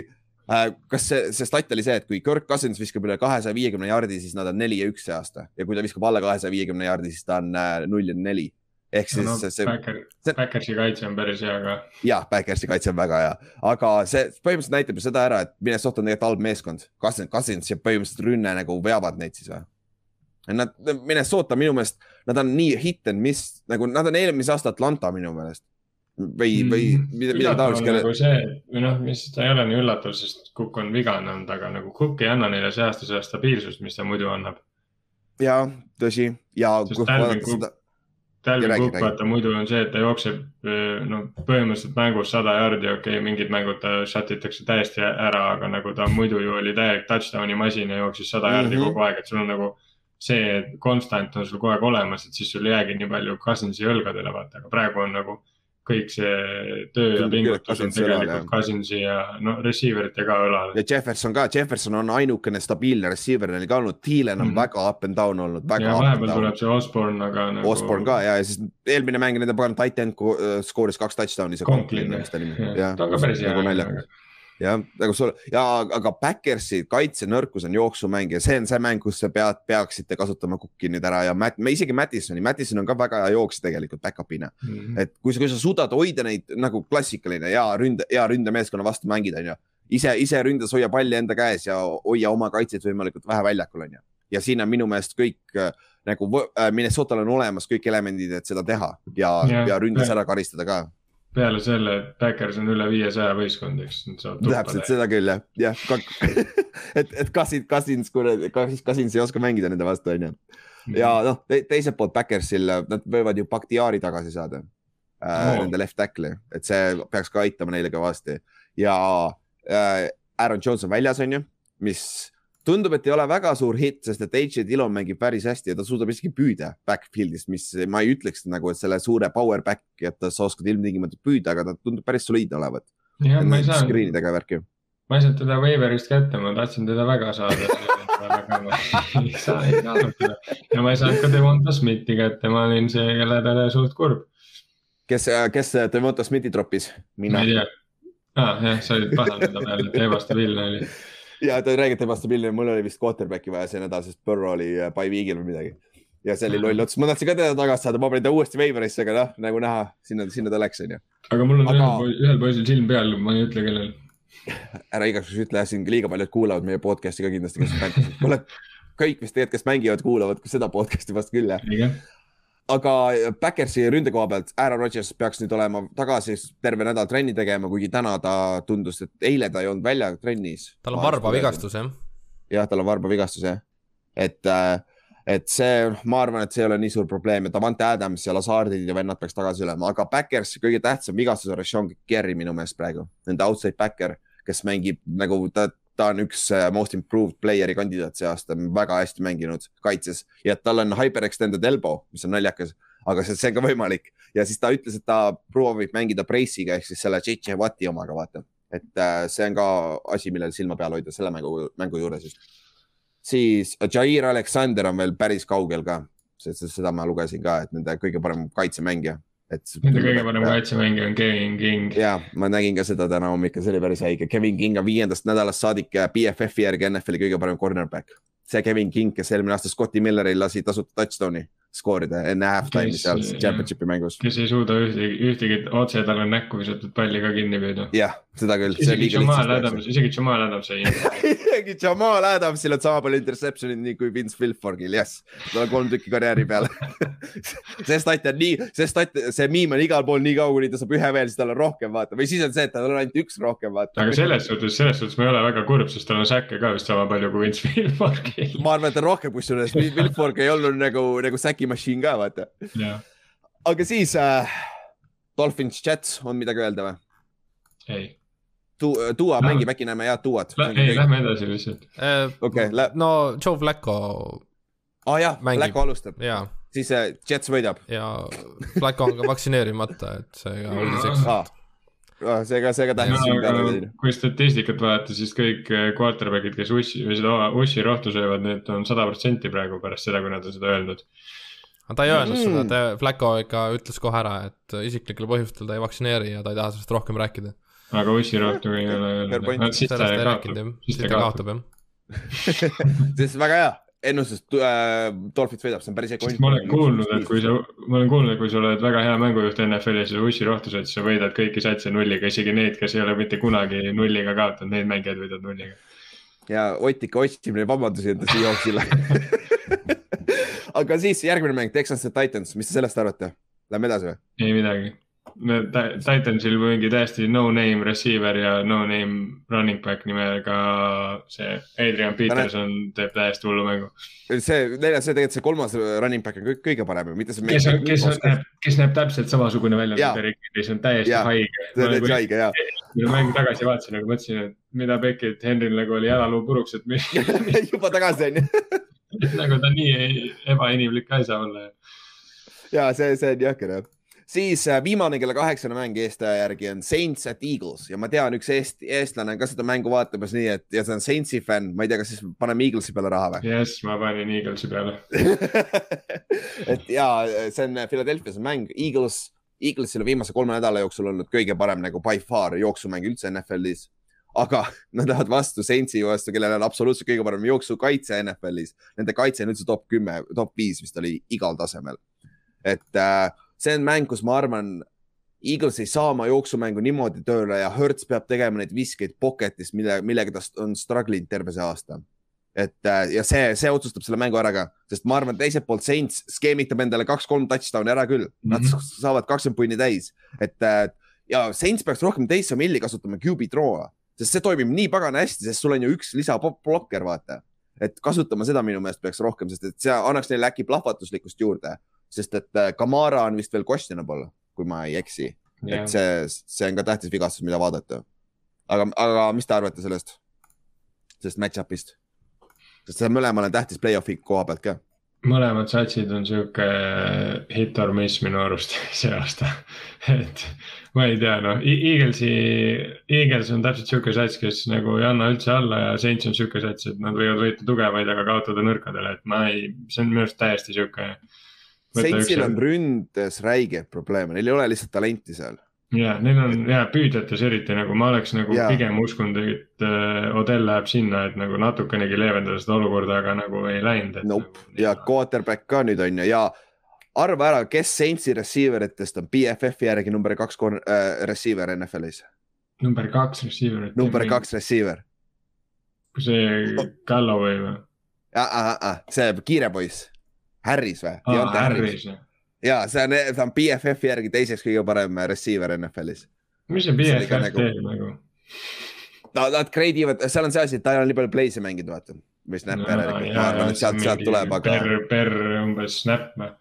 äh, kas see, see stat oli see, et kui Kirk Cousins viskab üle kahesaja viiekümne jardi, siis nad on neli ja üks see aasta ja kui ta viskab alla kahesaja viiekümne jardi, siis ta on äh, null ja neli. ehk siis no, no, see. Backer. Backersi kaitse on päris hea ka. jah, Backersi kaitse on väga hea, aga see põhimõtteliselt näitab ju seda ära, et Minnesota on tegelikult halb meeskond. Cousins, Cousins ja põhimõtteliselt rünne nagu veavad neid siis või? Nad, Minnesota minu meelest, nad on nii hit and miss, nagu nad on eelmise aasta Atlanta minu meelest või, või mm. midagi taolist. nagu see, või noh, mis ta ei ole nii üllatav, sest Cook on vigane olnud, aga nagu Cook ei anna neile see aasta seda stabiilsust, mis ta muidu annab. ja tõsi ja. Talvin Cook, vaata muidu on see, et ta jookseb noh, põhimõtteliselt mängus sada jaardi, okei okay,, mingid mängud ta shut itakse täiesti ära, aga nagu ta muidu ju oli täielik touchdown'i masin ja jooksis sada jaardi mm -hmm. kogu aeg, et sul on nagu see konstant on sul kogu aeg olemas, et siis sul ei jäägi nii palju Cousinsi õlgadele, vaata, aga praegu on nagu kõik see töö ja pingutus on tegelikult Cousinsi ja no receiver'ite ka õlal. ja Jefferson ka, Jefferson on ainukene stabiilne receiver neil ka olnud, Thielen on mm -hmm. väga up and down olnud. ja vahepeal tuleb see Osborne, aga nagu.... Osborne ka ja, ja siis eelmine mäng nende pagan titan äh, skooris kaks touchdown'i. Conklin, jah, ta on ka päris hea nagu jah, nagu sul ja, aga Backersi kaitsenõrkus on jooksumäng ja see on see mäng, kus sa pead, peaksite kasutama Cooki nüüd ära ja Matt, me isegi Madisoni, Madison on ka väga hea jooksja tegelikult back-up'ina mm. -hmm. et kui sa, kui sa suudad hoida neid nagu klassikaline ja ründe, hea ründemeeskonna vastu mängida, onju. ise, ise ründes hoia palli enda käes ja hoia oma kaitset võimalikult vähe väljakul, onju. ja siin on minu meelest kõik äh, nagu äh, Minnesotal on olemas kõik elemendid, et seda teha ja, ja, ja ründes ära karistada ka peale selle, et Backers on üle viiesaja võistkond, eks. täpselt seda küll jah, jah (laughs) et, et Cousins, Cousins, kuradi, Cousins ei oska mängida nende vastu, onju. ja mhm. noh te, teiselt poolt Backersil, nad võivad ju Bakhtiari tagasi saada äh, oh.. Nende left tackle'i, et see peaks ka aitama neile kõvasti ja äh, Aaron Jones on väljas, onju, mis tundub, et ei ole väga suur hitt, sest et AJ Dillon mängib päris hästi ja ta suudab isegi püüda backfield'ist, mis ma ei ütleks nagu, et selle suure power back'i, et sa oskad ilmtingimata püüda, aga ta tundub päris soliidne olevat. jah, ma ei saanud. Screen'idega värki. ma ei saanud teda waiver'ist kätte, ma tahtsin teda väga saada (laughs) aga ma ei saa, ei saanud teda ja ma ei saanud ka Devonta Smithi kätte, ma olin see, kelle peale suht kurb. kes, kes Devonta Smithi troppis? mina. ma ei tea ah,, jah, sa olid pahane ta peal, et ebastabiilne oli ja te räägite vastu mul oli vist quarterback'i vaja see nädal, sest Burrow oli äh, by week'il või midagi. ja see oli loll ots, ma tahtsin ka teda tagasi saada, ma panin ta uuesti waiver'isse, aga noh, nagu näha, sinna, sinna ta läks, onju. aga mul on aga... ühel, poisil silm peal, ma ei ütle, kellel. ära igaks juhuks ütle, siin liiga paljud kuulavad meie podcast'i ka kindlasti, kes mängivad. kuule, kõik vist tegelikult, kes mängivad, kuulavad seda podcast'i vast küll, jah aga Backersi ründe koha pealt Aaron Rodgers peaks nüüd olema tagasi terve nädal trenni tegema, kuigi täna ta tundus, et eile ta ei olnud välja trennis. tal on varbavigastus jah? jah, tal on varbavigastus jah, et, äh, et see, ma arvan, et see ei ole nii suur probleem ja Davante Adams ja Lazardid ja vennad peaks tagasi olema, aga Backers kõige tähtsam vigastus on Rashawn Gary minu meelest praegu, nende outside backer, kes mängib nagu ta ta on üks äh, most improved player'i kandidaat see aasta, väga hästi mänginud kaitses ja tal on hyperextended elbow, mis on naljakas, aga see, see on ka võimalik ja siis ta ütles, et ta proovib mängida Brace'iga ehk siis selle JJ Watti omaga, vaata. et äh, see on ka asi, millel silma peal hoida selle mängu, mängu juures just. siis Jair Alexander on veel päris kaugel ka, seda ma lugesin ka, et nende kõige parem kaitsemängija et. Nende kõige parem kaitsemängija on Kevin King. ja, ma nägin ka seda täna hommikul, see oli päris haige, Kevin King on viiendast nädalast saadik BFF-i järgi NFL-i kõige parem cornerback. see Kevin King, kes eelmine aasta Scotti Milleril lasi tasuta touchdown'i skoorida enne halftime'i seal championship'i mängus. kes ei suuda ühtegi, ühtegi otse talle näkku visatud palli ka kinni püüda. jah, seda küll. isegi Jamal Adams, isegi Jamal Adams ei (laughs) isegi Jamal Adamsil on sama palju interception'id nii kui Vince Wilforkil, jess. tal on kolm tükki karjääri peale (laughs) see stat on nii, see stat, see miim on igal pool nii kaua, kuni ta saab ühe veel, siis tal on rohkem vaata või siis on see, et tal on ainult üks rohkem vaata. aga selles suhtes, selles suhtes ma ei ole väga kurb, sest tal on säkke ka vist sama palju kui Vince Wilforkil. ma arvan, et on rohkem, kusjuures Wilfork ei olnud nagu, nagu säki machine ka vaata yeah.. aga siis äh, Dolphins, Jets, on midagi öelda või? ei. Tu-, Duo no. mängib, äkki näeme head duot? ei, lähme edasi lihtsalt äh,. okei okay,, no Joe Flacco. aa ah, jah, Flacco alustab. siis äh, Jets võidab. ja Flacco on ka vaktsineerimata, et see ka uudiseks ah seega, seega tahtsin peale teile. kui statistikat vaadata, siis kõik äh, quarterback'id, kes ussi või seda ussi rohtu söövad, need on sada protsenti praegu pärast seda, kui nad on seda öelnud. aga ta ei öelnud mm. seda, ta, Flacco ikka ütles kohe ära, et isiklikel põhjustel ta ei vaktsineeri ja ta ei taha sellest rohkem rääkida. Aga ussi rohtu ei ole siis ta kaotab, siis ta kaotab jah. (laughs) see on väga hea ennustus äh, Dolphins võidab, see on päris hea. ma olen kuulnud, et kui sa, ma olen kuulnud, et kui sa oled väga hea mängujuht NFL-is ja ussi rohtu saad, siis sa võidad kõiki satse nulliga, isegi neid, kes ei ole mitte kunagi nulliga kaotanud, neid mängijaid võidad nulliga. ja Ott ikka otsib neid vabandusi enda Seahawksile (laughs) aga siis järgmine mäng, Texans ja Titans, mis te sellest arvate? Lähme edasi või? ei midagi Titansil mingi täiesti no-name receiver ja no-name running back nimega see Adrian Peterson teeb täiesti hullu mängu. see, neil on see tegelikult see kolmas running back on kõige parem, mitte see. kes kes näeb, kes näeb täpselt samasugune välja nagu Derek Henry, see on täiesti ja. haige. see on täiesti haige, jaa. (laughs) kui ma mängu tagasi vaatasin, nagu mõtlesin, et mida pekki, et Henryl nagu oli jalaluu puruks, et mis (laughs) juba tagasi on ju (laughs) nagu ta nii ebainimlik ka ei saa olla. ja see, see on jõhker jah siis äh, viimane kella kaheksane mäng Eesti aja järgi on Saints at Eagles ja ma tean, üks eest, eestlane ka seda mängu vaatamas nii, et ja see on Saintsi fänn, ma ei tea, kas siis paneme Eaglesi peale raha või? jess, ma panin Eaglesi peale (laughs) et ja see on Philadelphia's mäng, Eagles, Eaglesil on viimase kolme nädala jooksul olnud kõige parem nagu by far jooksumäng üldse NFL-is aga (laughs) nad lähevad vastu Saintsi vastu, kellel on absoluutselt kõige parem jooksukaitse NFL-is. Nende kaitse on üldse top kümme, top viis vist oli igal tasemel. et äh, see on mäng, kus ma arvan, Eagles ei saa oma jooksumängu niimoodi tööle ja Hertz peab tegema neid viskeid pocket'is, mille, millega ta on struggle inud terve see aasta. et äh, ja see, see otsustab selle mängu ära ka, sest ma arvan, teiselt poolt Saints skeemitab endale kaks-kolm touchdown'i ära küll, nad mm -hmm. saavad kakskümmend punni täis, et äh, ja Saints peaks rohkem teist milli kasutama QB throw'a, sest see toimib nii pagana hästi, sest sul on ju üks lisablokker, vaata. et kasutama seda minu meelest peaks rohkem, sest et see annaks neile äkki plahvatuslikkust juurde sest et äh, Kamara on vist veel questionable, kui ma ei eksi yeah.. et see, see on ka tähtis vigastus, mida vaadata. aga, aga mis te arvate sellest, sellest match-up'ist? sest see mõlemal on tähtis play-off'i koha pealt ka. mõlemad satsid on sihuke hit or miss minu arust (laughs) see aasta et ma ei tea, noh, Eaglesi, Eagles on täpselt sihuke sats, kes nagu ei anna üldse alla ja Saints on sihuke sats, et nad võivad võita tugevaid, aga kaotada nõrkadele, et ma ei, see on minu arust täiesti sihuke Saintsil on ründes räigeid probleeme, neil ei ole lihtsalt talenti seal. ja neil on ja püüdjates eriti nagu ma oleks nagu ja. pigem uskunud, et uh, Odell läheb sinna, et nagu natukenegi leevendada seda olukorda, aga nagu ei läinud. Nope. Nagu, ja quarterback ka nüüd on ju ja arva ära, kes Saintsi receiver itest on BFF-i järgi number kaks äh, receiver NFL-is? number kaks receiver. number kaks receiver. see (laughs) Galloway või? see kiire poiss Harris või? Ah, Harris. ja see on, ta on BFF-i järgi teiseks kõige parem receiver NFL-is. mis see BFF nagu... teeb nagu? no nad grade ivad, seal on see asi, et ta ei ole nii palju play'e mänginud, vaata. või snap'e järelikult, ma arvan, et sealt, sealt tuleb, aga. per, per umbes snap või?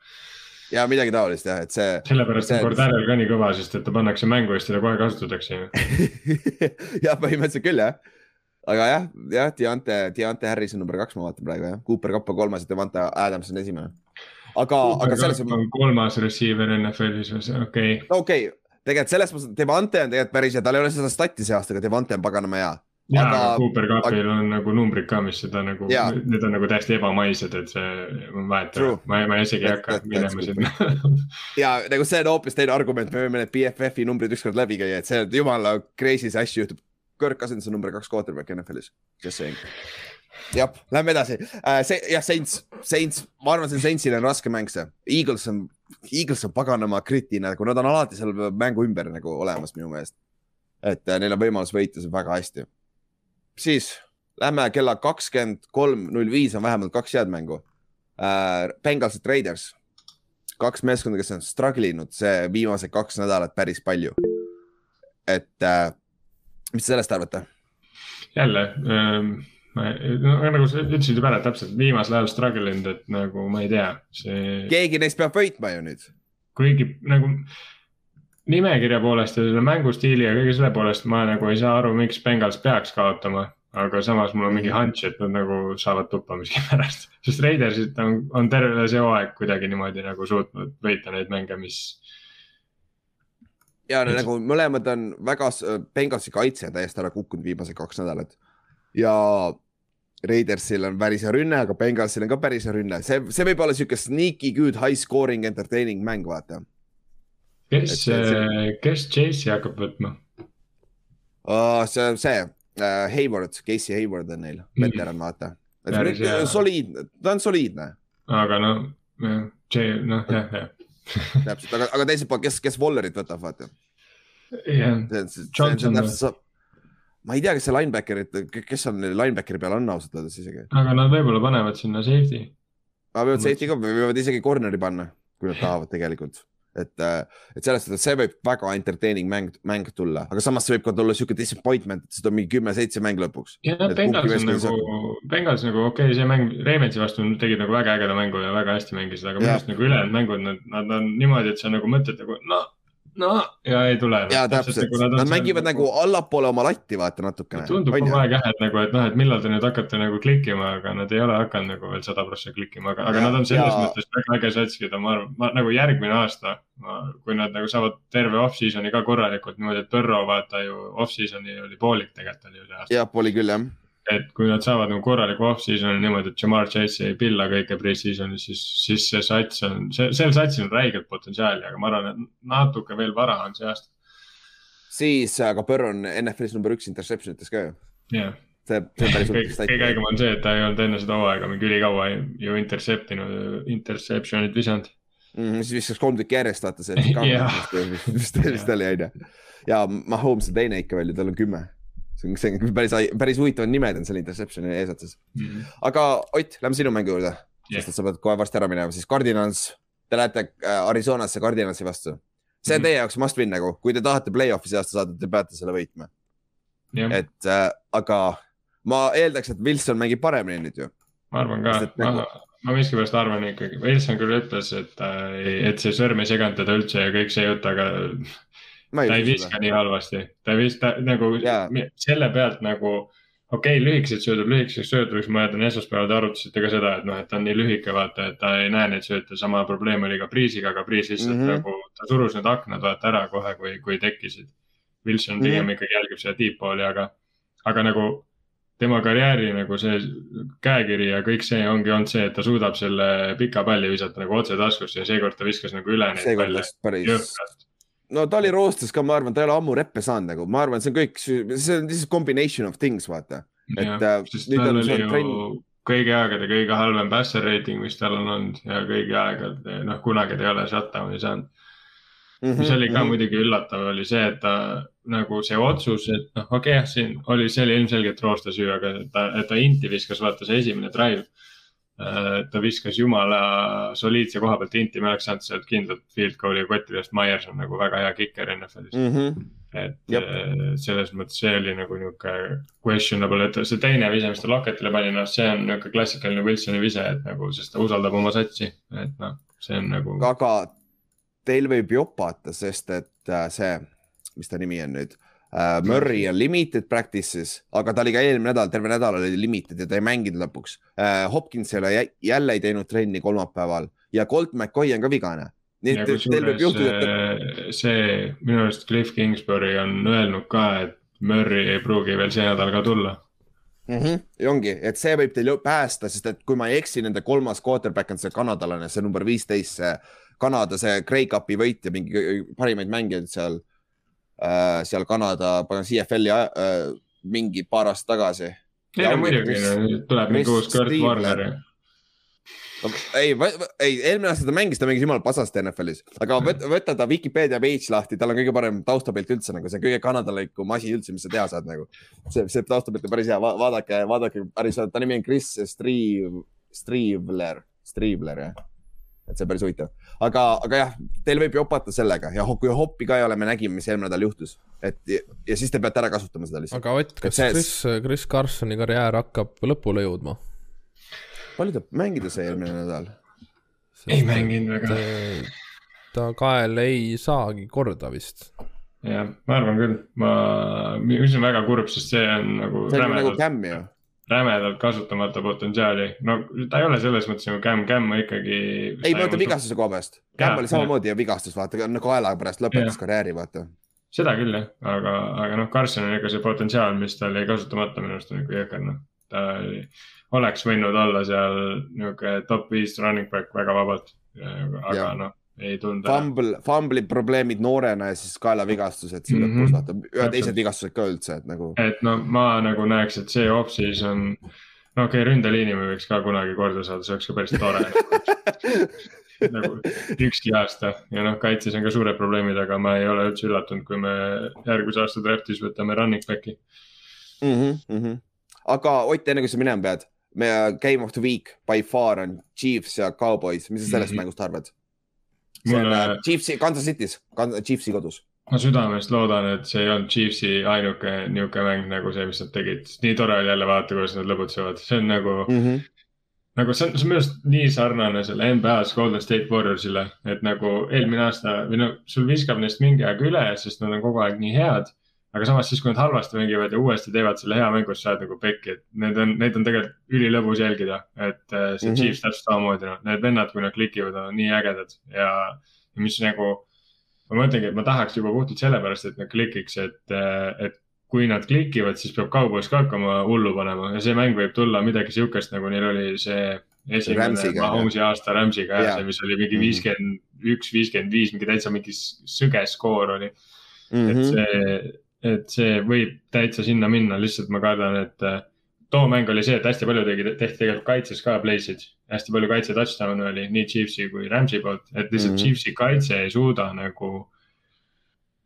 ja midagi taolist jah, et see. sellepärast on Cordarel ka nii kõva, sest et ta pannakse mängu ja siis teda kohe kasutatakse (laughs) ju. jah, põhimõtteliselt küll jah aga jah, jah, Deante, Deante Harris on number kaks, ma vaatan praegu jah, Cooper Cup on kolmas ja Devante Adams on esimene. aga, aga selles. kolmas receiver NFL-is või see, okei okay.. okei okay., tegelikult selles mõttes, Devante on tegelikult päris hea, tal ei ole seda stati see aasta, aga Devante on paganama hea. ja aga, Cooper Cupil aga... on nagu numbrid ka, mis seda nagu, need on nagu täiesti ebamaised, et see on vahet, ma, ma isegi ei hakka minema sinna ja nagu see on hoopis teine argument, me võime need BFF-i numbrid ükskord läbi käia, et see jumala crazy see asju juhtub. Kirk Cousins on number kaks quarterback NFL-is, just saying jah, lähme edasi uh,. see jah, Saints, Saints, ma arvan, see Saintsil on raske mäng see. Eagles on, Eagles on paganama kriti nagu, nad on alati seal mängu ümber nagu olemas minu meelest. et uh, neil on võimalus võita see väga hästi siis lähme kella kakskümmend kolm, null viis on vähemalt kaks head mängu äh,. Bengals ja Raiders, kaks meeskonda, kes on struggle inud see viimased kaks nädalat päris palju. et äh, mis te sellest arvate? jälle ähm, ma, no nagu sa ütlesid juba ära täpselt, viimasel ajal struggle inud, et nagu ma ei tea, see. keegi neist peab võitma ju nüüd. kuigi nagu nimekirja poolest ja selle mängustiili ja kõige selle poolest ma nagu ei saa aru, miks Bengals peaks kaotama. aga samas mul on mingi hunch, et nad nagu saavad tuppa miskipärast, (laughs) sest Raidersit on, on terve see hooaeg kuidagi niimoodi nagu suutnud võita neid mänge, mis. Ja et... nagu mõlemad on väga, Bengalsi kaitse on täiesti ära kukkunud viimased kaks nädalat ja Raidersil on päris hea rünne, aga Bengalsil on ka päris hea rünne, see, see võib olla sihuke sneaky good high scoring entertaining mäng, vaata kes, kes Chase'i hakkab võtma uh,? see, see uh, Hayward, Casey Hayward on neil, mm. veteran, vaata. soliidne, ta on soliidne. aga no, noh, jah, jah. Täpselt, aga, aga teiselt poolt, kes, kes Wallerit võtab, vaata. jah, ma ei tea, kes see linebacker, kes on linebackeri peal on ausalt öeldes isegi. aga nad võib-olla panevad sinna safety. aga võivad safety ka, võivad isegi corner'i panna, kui nad tahavad tegelikult et, äh, et selles suhtes see võib väga entertaining mäng, mäng tulla, aga samas see võib ka tulla sihuke disappointment, et seda on mingi kümme-seitse mäng lõpuks. ja noh, Bengals on nagu, Bengals nagu okei okay,, see mäng Reimetsi vastu tegid nagu väga ägeda mängu ja väga hästi mängisid, aga minu arust nagu ülejäänud mängud, nad, nad on niimoodi, et sa nagu mõtled nagu noh no ja ei tule. ja täpselt, nagu nad, nad mängivad nagu allapoole oma latti, vaata natukene. tundub kogu aeg jah, et nagu, et noh, et millal te nüüd hakkate nagu klikkima, aga nad ei ole hakanud nagu veel sada prossa klikkima, aga, aga nad on selles ja... mõttes väga äge sats, keda ma arvan, ma nagu järgmine aasta, kui nad nagu saavad terve off-season'i ka korralikult niimoodi, et Põrro vaata ju off-season'i oli poolik tegelikult oli see aasta. jah, oli küll jah et kui nad saavad nagu korraliku off-season'i niimoodi, et Jamar Chase ei pilla kõike pre-season'is, siis, siis see sats on, see, sel satsil on räigelt potentsiaali, aga ma arvan, et natuke veel vara on see aasta. siis, aga Burr on NFL-is number üks interception ites ka ju. jah yeah. see, see on päris kõige, kõige ägem on see, et ta ei olnud enne seda hooaega mingi ülikaua ju intercept inud, interception'it visanud mm,. siis viskas kolm tükki järjest, vaata see. (laughs) mis (laughs) ta oli, onju. ja Mahomes on teine ikka veel ja tal on kümme see on, see on päris, päris huvitavad nimed on seal Interceptioni eesotsas mm. -hmm. aga Ott, lähme sinu mängu juurde yeah., sest et sa pead kohe varsti ära minema, siis Cardinals, te lähete äh, Arizonasse Cardinalsi vastu. see on mm -hmm. teie jaoks must win nagu, kui te tahate play-off'i see aasta saada, te peate selle võitma yeah.. et äh, aga ma eeldaks, et Wilson mängib paremini nüüd ju. ma arvan ka, ma, nagu... ma miskipärast arvan ikkagi, Wilson küll ütles, et, et see sõrm ei seganud teda üldse ja kõik see jutt, aga ta ei viska nii halvasti, ta ei viska nagu yeah. selle pealt nagu okei okay,, lühikesed söödud, lühikeseks sööduks, ma mäletan esmaspäeval te arutasite ka seda, et noh, et ta on nii lühike, vaata, et ta ei näe neid sööte, sama probleem oli ka Priisiga, aga Priis lihtsalt mm -hmm. nagu, ta surus need aknad vaata ära kohe, kui, kui tekkisid. Wilson pigem mm -hmm. ikkagi jälgib seda deep ball'i, aga, aga nagu tema karjääri nagu see käekiri ja kõik see ongi olnud see, et ta suudab selle pika palli visata nagu otse taskusse ja seekord ta viskas nagu üle neid palle. päris, no ta oli roostes ka, ma arvan, ta ei ole ammu reppe saanud nagu, ma arvan, see on kõik, see on lihtsalt combination of things, vaata. et äh, nüüd on see trenn. kõigi aegade kõige halvem passer rating, mis tal on olnud ja kõigi aegade, noh, kunagi ta ei ole shutdown'i saanud. -hmm, mis oli ka mm -hmm. muidugi üllatav, oli see, et ta nagu see otsus, et noh, okei okay,, siin oli, see oli ilmselgelt rooste süü, aga ta, et ta inti viskas, vaata see esimene drive ta viskas jumala soliidse koha pealt inti, me oleks saanud sealt kindlalt field goal'i kotti, sest Myers on nagu väga hea kiker NFL-is mm. -hmm. et Jep. Äh, selles mõttes see oli nagu nihuke questionable, et see teine vise, mis ta Locketile pani, noh, see on nihuke klassikaline Wilsoni vise, et nagu, sest ta usaldab oma satsi, et noh, see on nagu. aga teil võib jopata, sest et äh, see, mis ta nimi on nüüd uh,. Murray on limited practice'is, aga ta oli ka eelmine nädal, terve nädal oli limited ja ta ei mänginud lõpuks uh,. Hopkins ei ole jälle ei teinud trenni kolmapäeval ja Colt McCoy on ka vigane. nii et teil võib juhtuda, et. see, minu arust Cliff Kingsbury on öelnud ka, et Murry ei pruugi veel see nädal ka tulla mm. -hmm. ja ongi, et see võib teil päästa, sest et kui ma ei eksi, nende kolmas quarterback on see kanadalane, see number viisteist, see Kanada, see Grey Cupi võitja, mingi parimaid mängijaid seal äh,, seal Kanada, CFL-i äh, mingi paar aastat tagasi. ei no muidugi, tuleb mingi uus Kurt Warner ei, ei, eelmine aasta ta mängis, ta mängis jumala pasast NFL-is, aga võta, võta ta Vikipeedia page lahti, tal on kõige parem taustapilt üldse nagu see kõige kanadalikum asi üldse, mis sa teha saad nagu. see, see taustapilt on päris hea Va, vaadake, vaadake päris, ta nimi on Chris Striiv, Striivler, Striivler jah. et see on päris huvitav, aga, aga jah, teil võib jopata sellega ja kui hoppi ka ei ole, me nägime, mis eelmine nädal juhtus, et ja, ja siis te peate ära kasutama seda lihtsalt. aga Ott, kas see... Chris, Chris Carsoni karjäär hakkab lõpule jõudma? palju ta mängida sai eelmine nädal? ei mänginud väga. ta kael ei saagi korda vist. jah, ma arvan küll, ma, mis on väga kurb, sest see on nagu. see on nagu Cam ju rämedalt kasutamata potentsiaali, no ta ei ole selles mõttes nagu Cam, Cam ikkagi. ei, ma mõtlen vigastuse koha pealt. Cam oli samamoodi ja vigastus, vaata, nagu kaela pärast lõpetas karjääri, vaata. seda küll jah, aga, aga noh, Carson on ikka see potentsiaal, mis tal jäi kasutamata, minu arust on ikka jõhker, noh. ta oleks võinud olla seal niisugune top viis running back väga vabalt, aga noh ei tulnud. Fumble, fumble'i probleemid noorena ja siis kaelavigastused siin mm -hmm. lõpus, vaata, ühe teised vigastused ka üldse, et nagu. et no ma nagu näeks, et see off-season, no okei okay,, ründeliini me võiks ka kunagi korda saada, see oleks ka päris tore (laughs) nagu ükski aasta ja noh, kaitses on ka suured probleemid, aga ma ei ole üldse üllatunud, kui me järgmise aasta draft'is võtame running back'i mm. -hmm. aga Ott, enne kui sa minema pead meie Game of the Week by far on Chiefs ja Cowboys, mis sa sellest mm -hmm. mängust arvad? See on Mulle... Chiefsi, Kansas City's, Chiefsi kodus. ma südamest loodan, et see ei olnud Chiefsi ainuke niisugune mäng nagu see, mis nad tegid, nii tore oli jälle vaadata, kuidas nad lõbutsevad, see on nagu mm. -hmm nagu see on, see on minu arust nii sarnane selle NBA-s Golden State Warriorsile, et nagu eelmine aasta või no sul viskab neist mingi aeg üle, sest nad on kogu aeg nii head aga samas siis, kui nad halvasti mängivad ja uuesti teevad selle hea mängu, siis sa oled nagu pekki, et need on, neid on tegelikult ülilõbus jälgida, et äh, see mm -hmm. Chiefs täpselt samamoodi, noh, need vennad, kui nad klikivad, on nii ägedad ja, ja mis nagu. ma mõtlengi, et ma tahaks juba puhtalt sellepärast, et nad klikiks, et, äh, et kui nad klikivad, siis peab Cowboys ka hakkama hullu panema ja see mäng võib tulla midagi sihukest, nagu neil oli see esimene Mahomes'i aasta Rams'iga jah, see, mis oli mingi mhm. viiskümmend üks, viiskümmend viis, mingi täitsa mingi sõge skoor oli mm. -hmm. et mhm. see et see võib täitsa sinna minna, lihtsalt ma kardan, et äh, too mäng oli see, et hästi palju tegi, tehti tegelikult kaitses ka play'sid. hästi palju kaitse touchdown'e oli nii Chiefsi kui Rams'i poolt, et lihtsalt mm -hmm. Chiefsi kaitse ei suuda nagu.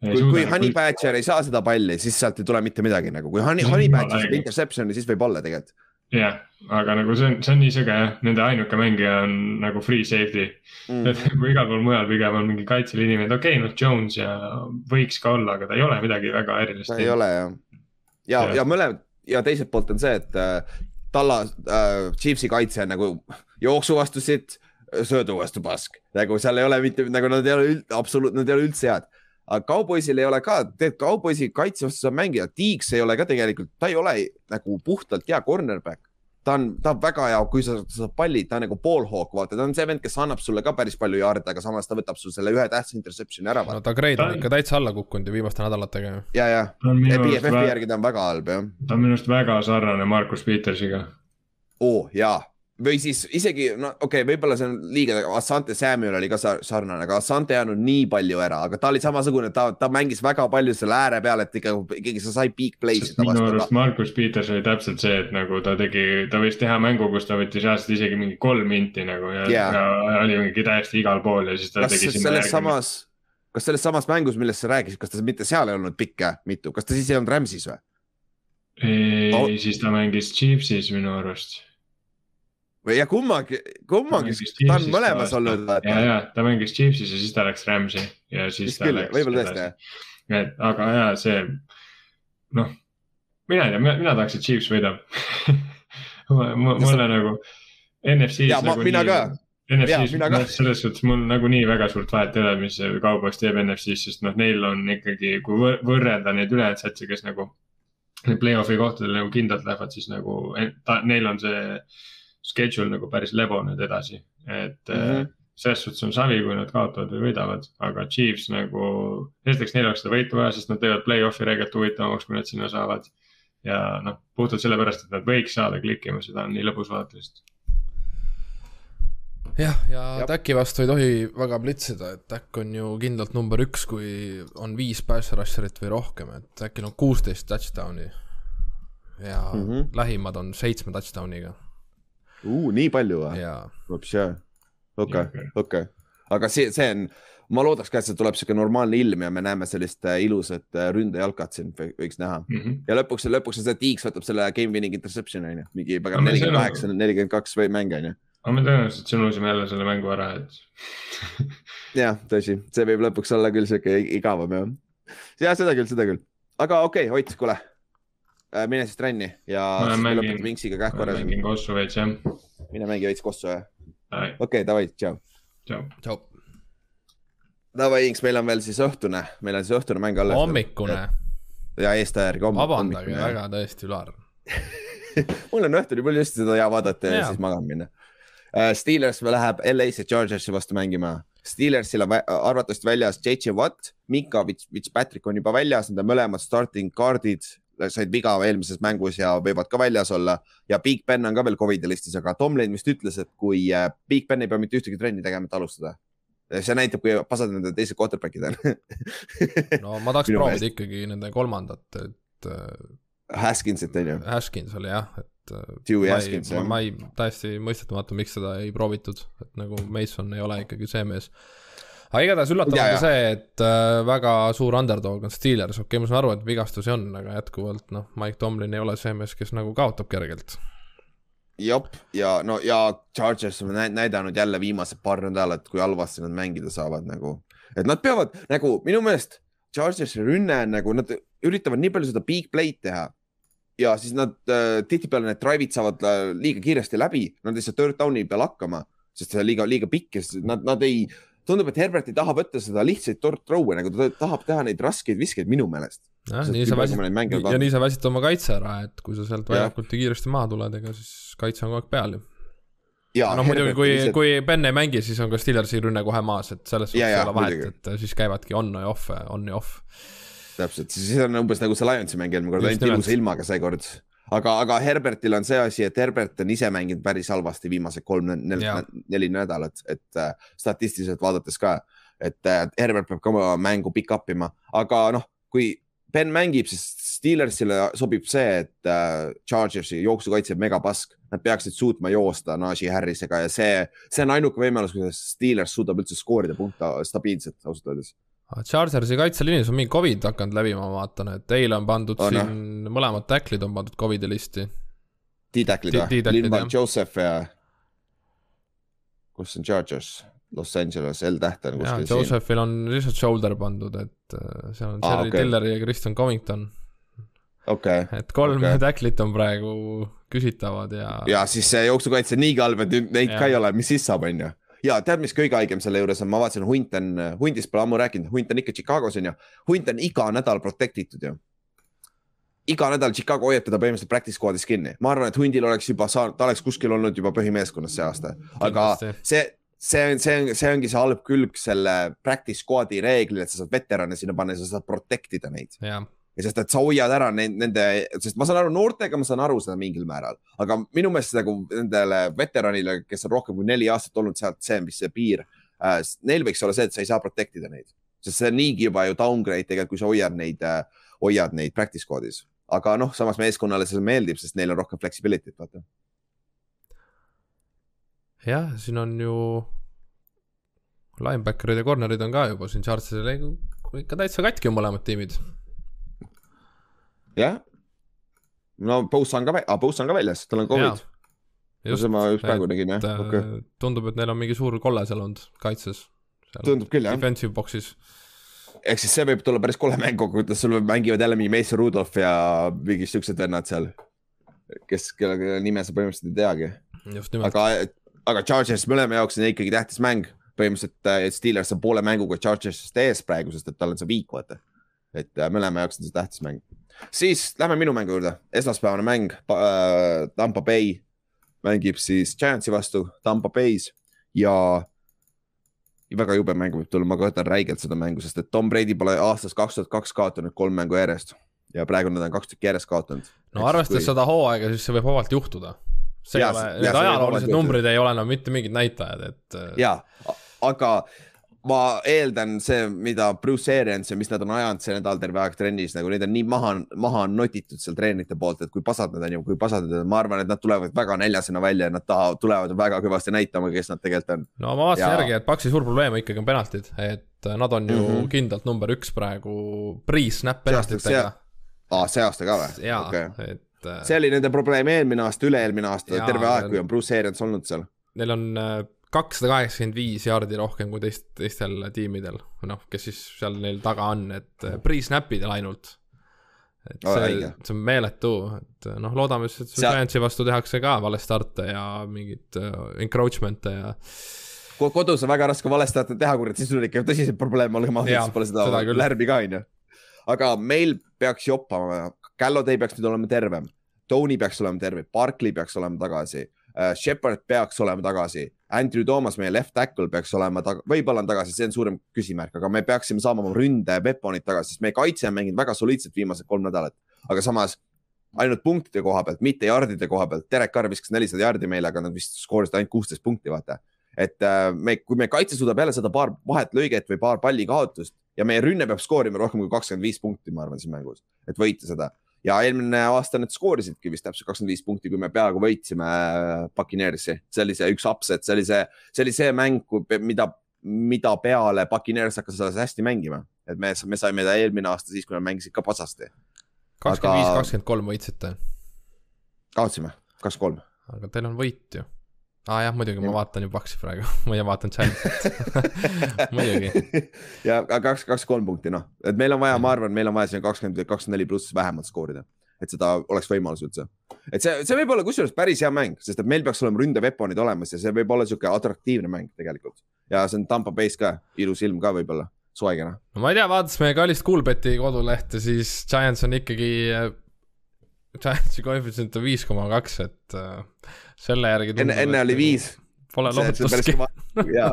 kui, kui nagu Honey Badger ei saa seda palli, siis sealt ei tule mitte midagi nagu, kui Honey, Honey Badger saab interception'i, siis võib olla tegelikult jah, aga nagu see on, see on nii sõge jah, nende ainuke mängija on nagu free safety mm.. et kui igal pool mujal pigem on mingi kaitseliini inimene, et okei okay,, noh Jones ja võiks ka olla, aga ta ei ole midagi väga erilist. ta ei ole jah. ja, ja, ja mõlemad ja teiselt poolt on see, et äh, Talla äh,, Chiefsi kaitse on nagu jooksu vastu sitt, söödu vastu pask. nagu seal ei ole mitte nagu nad ei ole absoluutselt, nad ei ole üldse head aga Cowboysil ei ole ka, tegelikult Cowboysi kaitse vastu saab mängida, Tiiks ei ole ka tegelikult, ta ei ole nagu puhtalt hea cornerback. ta on, ta on väga hea, kui sa saad palli, ta on nagu ballhawk, vaata, ta on see vend, kes annab sulle ka päris palju jaarde, aga samas ta võtab sul selle ühe tähtsa interception'i ära. no ta grade on ikka täitsa alla kukkunud ju viimaste nädalatega. ja, ja, BFF-i järgi ta on väga halb, jah. ta on minu arust väga sarnane Markus Petersiga. oo oh, jaa või siis isegi, no okei okay,, võib-olla see on liiga, Assante Samuel oli ka sarnane, aga Assante ei andnud nii palju ära, aga ta oli samasugune, ta, ta mängis väga palju selle ääre peal, et ikka ikkagi sa sai big play'sid. minu arust Markus Peters oli täpselt see, et nagu ta tegi, ta võis teha mängu, kus ta võttis reaalselt isegi mingi kolm minti nagu ja, yeah. ja oli mingi täiesti igal pool ja siis ta kas tegi sinna järgi. samas, kas selles samas mängus, millest sa rääkisid, kas ta mitte seal ei olnud pikke mitu, kas ta siis ei olnud Rams'is või? ei oh., siis ta mängis Chiefsis minu arust või ja kummagi, kummagi, ta on mõlemas olnud. ja, ja ta mängis Chiefsis ja siis ta läks Rams'i ja siis. vist küll, võib-olla tõesti jah. et aga ja see, noh, mina ei tea, mina tahaks, et Chiefs võidab (laughs) mulle nagu NFC-s. nagu mina nii, ka. NFC-s, noh, selles suhtes mul nagunii väga suurt vahet ei ole, mis Cowboys teeb NFC-s, sest noh, neil on ikkagi, kui võrrelda neid ülejäänud satsi, kes nagu. Play-off'i kohtadel nagu kindlalt lähevad, siis nagu ta, neil on see schedule nagu päris lebo nüüd edasi, et mm. -hmm selles suhtes on savi, kui nad kaotavad või võidavad, aga Chiefs nagu, esiteks neil oleks seda võitu vaja, sest nad teevad play-off'i reeglit huvitavamaks, kui nad sinna saavad. ja noh, puhtalt sellepärast, et nad võiks saada klikkima, seda on nii lõbus vaadata lihtsalt jah, ja, ja Täki vastu ei tohi väga plitsida, et Täkk on ju kindlalt number üks, kui on viis pass rusher'it või rohkem, et Täkil on kuusteist touchdown'i. ja mm -hmm. lähimad on seitsme touchdown'iga. Nii palju või? okei, okei, aga see, see on, ma loodaks ka, et see tuleb sihuke normaalne ilm ja me näeme sellist äh, ilusat äh, ründejalkat siin võiks näha. Mm. -hmm. ja lõpuks, lõpuks on see, et Tiiks võtab selle game winning interception'i on ju, mingi nelikümmend kaheksa, nelikümmend kaks või mäng on ju. Aga me tõenäoliselt sõnusime jälle selle mängu ära, et (laughs) jah, tõsi, see võib lõpuks olla küll sihuke igavam jah. jah, seda küll, seda küll, aga okei okay,, Ott, kuule mine siis trenni ja siis me lõpetame Inksiga kähku ära. mängin kossu veits jah. mine mängi veits kossu jah. okei davai, tšau. tšau. Davai, Inks, meil on veel siis õhtune, meil on siis õhtune mäng alles. hommikune. ja eesta järgi hommik. vabandage väga tõesti, Ülar (laughs) mul on õhtuni, mul just seda hea vaadata ja, ja siis magama minna Äh, Steelers läheb LA-sse Chargersi vastu mängima. Steelersil on arvatavasti väljas JJ Watt, Mika Fitzpatrick on juba väljas, need on mõlemad starting card'id, said viga eelmises mängus ja võivad ka väljas olla. ja Big Ben on ka veel Covidi listis, aga Tomlin vist ütles, et kui äh, Big Ben ei pea mitte ühtegi trenni tegema, et alustada. see näitab, kui pasad nende teised quarterback'id on (laughs) no ma tahaks proovida ikkagi nende kolmandat, et. Äh, Haskinsit on ju. Haskins oli jah, et et Dewey Haskins, jah. ma ei, täiesti mõistetamatu, miks seda ei proovitud, et nagu Mason ei ole ikkagi see mees. Aga igatahes üllatav on see, et äh, väga suur underdog on Steelers, okei okay,, ma saan aru, et vigastusi on, aga jätkuvalt noh, Mike Tomlin ei ole see mees, kes nagu kaotab kergelt. jep, ja no ja Chargers on näidanud jälle viimased paar nädalat, kui halvasti nad mängida saavad nagu, et nad peavad nagu minu meelest Chargersi rünne on nagu, nad üritavad nii palju seda big play'd teha. Ja siis nad äh, tihtipeale need drive'id saavad äh, liiga kiiresti läbi, nad ei saa third down'i peal hakkama, sest see on liiga, liiga pikk ja nad, nad ei, tundub, et Herbert ei taha võtta seda lihtsaid third throw'e nagu ta tahab teha neid raskeid viskeid minu meelest. ja nii sa väsid oma kaitse ära, et kui sa sealt väljakult kiiresti maha tuled, ega siis kaitse on kogu aeg peal ju. no muidugi, kui lihtsalt..., kui Ben ei mängi, siis on ka Steelersi rünne kohe maas, et selles suhtes ei ole vahet, et siis käivadki on ja off, on ja off täpselt, siis on umbes nagu see Lionsi mäng eelmine kord, ainult ilusa ilmaga seekord. Aga, aga Herbertil on see asi, et Herbert on ise mänginud päris halvasti viimased kolm, neli nädalat, et äh, statistiliselt vaadates ka, et äh, Herbert peab ka oma mängu pick up ima, aga noh, kui Ben mängib, siis Steelersile sobib see, et äh, Chargersi jooksukaitse on megapask, nad peaksid suutma joosta Najee Harrisega ja see, see on ainuke võimalus, kuidas Steelers suudab üldse skoorida punkte stabiilselt, ausalt öeldes Chargersi kaitseliinis on mingi Covid hakanud läbima, ma vaatan, et eile on pandud oh, siin no. mõlemad tacklid on pandud Covidi listi. D-tacklid või? Linval Joseph ja. kus on Chargers? Los Angeles, L-täht on kuskil siin. Josephil on lihtsalt shoulder pandud, et äh, seal on Jerry ah, okay. Tiller ja Kristjan Covington. Okay, et kolm okay. tacklit on praegu küsitavad ja. ja siis see jooksukaitse on niigi halb, et neid ja. ka ei ole, mis siis saab, on ju ja tead, mis kõige haigem selle juures on, ma vaatasin, hunt on, hundist pole ammu rääkinud, hunt on ikka Chicagos on ju, hunt on iga nädal protect itud ju. iga nädal Chicago hoiab teda põhimõtteliselt practice squad'is kinni, ma arvan, et hundil oleks juba saanud, ta oleks kuskil olnud juba põhimeeskonnas see aasta, aga see see on, see on, see ongi see halb külg selle practice squad'i reeglil, et sa saad veterane sinna panna ja sa saad protect ida neid ja sest, et sa hoiad ära neid, nende, sest ma saan aru, noortega ma saan aru seda mingil määral, aga minu meelest nagu nendele veteranile, kes on rohkem kui neli aastat olnud sealt, see vist see piir äh,. Neil võiks olla see, et sa ei saa protect ida neid, sest see on niigi juba ju downgrade tegelikult, kui sa hoiad neid äh,, hoiad neid practice squad'is. aga noh, samas meeskonnale see meeldib, sest neil on rohkem flexibility't, vaata. jah, siin on ju linebacker'id ja corner'id on ka juba siin Chargesil ikka täitsa katki on mõlemad tiimid jah. no Bose on ka, aa Bose on ka väljas, tal on Covid. just, ma just praegu nägin jah äh, okay., tundub, et neil on mingi suur kolle seal olnud kaitses. tundub küll jah. Defensive box'is ehk siis see võib tulla päris kole mäng kokkuvõttes, sul mängivad jälle mingi Mason Rudolph ja mingid siuksed vennad seal, kes, kelle nime sa põhimõtteliselt ei teagi. aga, aga Chargers mõlema jaoks on ikkagi tähtis mäng, põhimõtteliselt äh, Steelers on poole mänguga Chargersist ees praegu, sest et tal on see viik, vaata. et äh, mõlema jaoks on see tähtis mäng siis lähme minu mängu juurde, esmaspäevane mäng äh,, Tampa Bay mängib siis Giantsi vastu Tampa Bay's ja väga jube mäng võib tulla, ma kardan räigelt seda mängu, sest et Tom Brady pole aastast kaks tuhat kaks kaotanud kolm mängu järjest ja praegu nad on kaks tükki järjest kaotanud. no arvestades kui... seda hooaega, siis see võib vabalt juhtuda. see ei ole, need ajaloolised numbrid ei ole enam mitte mingid näitajad, et. Äh, ja, aga ma eeldan see, mida Bruce Arians ja mis nad on ajanud see nädal terve aeg trennis, nagu neid on nii maha, maha notitud seal treenerite poolt, et kui pasad nad on ja kui pasad nad on, ma arvan, et nad tulevad väga näljasena välja ja nad tahavad, tulevad väga kõvasti näitama, kes nad tegelikult on. no ma vaatasin ja... järgi, et Paxi suur probleem ikkagi on penaltid, et nad on ju mm -hmm. kindlalt number üks praegu pre-snap penaltitega. aa, see aasta ka või? jaa okay., et. Äh, see oli nende probleem eelmine aasta, üle-eelmine aasta, terve aeg, kui on Bruce Arians olnud seal. Neil on äh, kakssada kaheksakümmend viis jaardi rohkem kui teist, teistel tiimidel, noh, kes siis seal neil taga on, et äh, pre-snap idel ainult. et oh, see, see on meeletu, et äh, noh, loodame siis, et Giantsi vastu tehakse ka vale starte ja mingeid uh, encroachment'e ja kodus on väga raske valestajat teha, kurat, siis sul ikka tõsiseid probleeme olema, siis pole seda, seda lärmi ka, onju. aga meil peaks joppama, Gallo Day peaks nüüd olema tervem, Tony peaks olema terve, Barkley peaks olema tagasi uh,, Shepard peaks olema tagasi Andrew Thomas, meie left tackle peaks olema, võib-olla on tagasi, see on suurem küsimärk, aga me peaksime saama oma ründe weapon'id tagasi, sest meie kaitse on mänginud väga soliidselt viimased kolm nädalat, aga samas ainult punktide koha pealt, mitte jardide koha pealt. Derek Carr viskas nelisada jardi meile, aga nad vist skoorisid ainult kuusteist punkti, vaata. et äh, me, kui meie kaitse suudab jälle seda paar vahet lõiget või paar palli kaotust ja meie rünne peab skoorima rohkem kui kakskümmend viis punkti, ma arvan, siin mängus, et võita seda ja eelmine aasta nad skoorisidki vist täpselt kakskümmend viis punkti, kui me peaaegu võitsime Puccineersi. see oli see üks upset, see oli see, see oli see mäng, mida, mida peale Puccineers hakkas alles hästi mängima. et me, me saime ta eelmine aasta siis, kui nad mängisid ka pasasti. kakskümmend viis, kakskümmend kolm võitsite. kaotasime, kakskümmend kolm. aga teil on võit ju aa ah, jah, muidugi, ma vaatan ju Paxi praegu (laughs) ma ei vaatan Giantsit (laughs) muidugi. ja kaks, kaks, kolm punkti, noh, et meil on vaja, ma arvan, meil on vaja siin kakskümmend, kakskümmend neli pluss vähemalt skoorida. et seda oleks võimalus üldse. et see, see võib olla kusjuures päris hea mäng, sest et meil peaks olema ründeveponid olemas ja see võib olla sihuke atraktiivne mäng tegelikult. ja see on Tampa Bay's ka, ilus ilm ka võib-olla, soe kena. no ma ei tea, vaadates meie kallist Coolbeti kodulehte, siis Giants on ikkagi Giantsi koefitsient on viis koma kaks, et äh, selle järgi. enne, enne oli viis. Pole lohutustki. (laughs) jaa,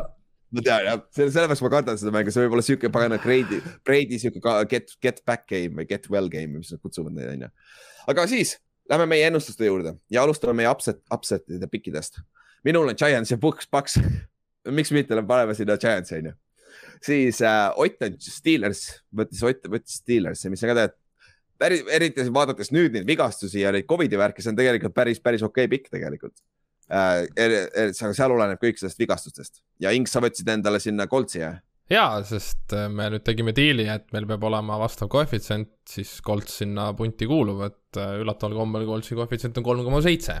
ma tean jah, selle, sellepärast ma kardan seda mängu, see võib olla siuke pagana Brady, Brady siuke get, get back game või get well game või mis nad kutsuvad neid, onju. aga siis lähme meie ennustuste juurde ja alustame meie upset, upset'ide pikkidest. minul on Giants ja Bucks, Bucks (laughs) miks mitte, paneme sinna Giants, onju. siis äh, Ott on Steelers, võttis Ott, võttis Steelersi, mis on ka tegelikult päris, eriti vaadates nüüd neid vigastusi ja neid Covidi värki, see on tegelikult päris, päris okei okay pikk tegelikult äh,. aga seal oleneb kõik sellest vigastustest ja Ink, sa võtsid endale sinna Coltsi, jah? jaa, sest äh, me nüüd tegime diili, et meil peab olema vastav koefitsient, siis Colts sinna punti kuulub, et äh, üllataval kombel Coltsi koefitsient on kolm koma seitse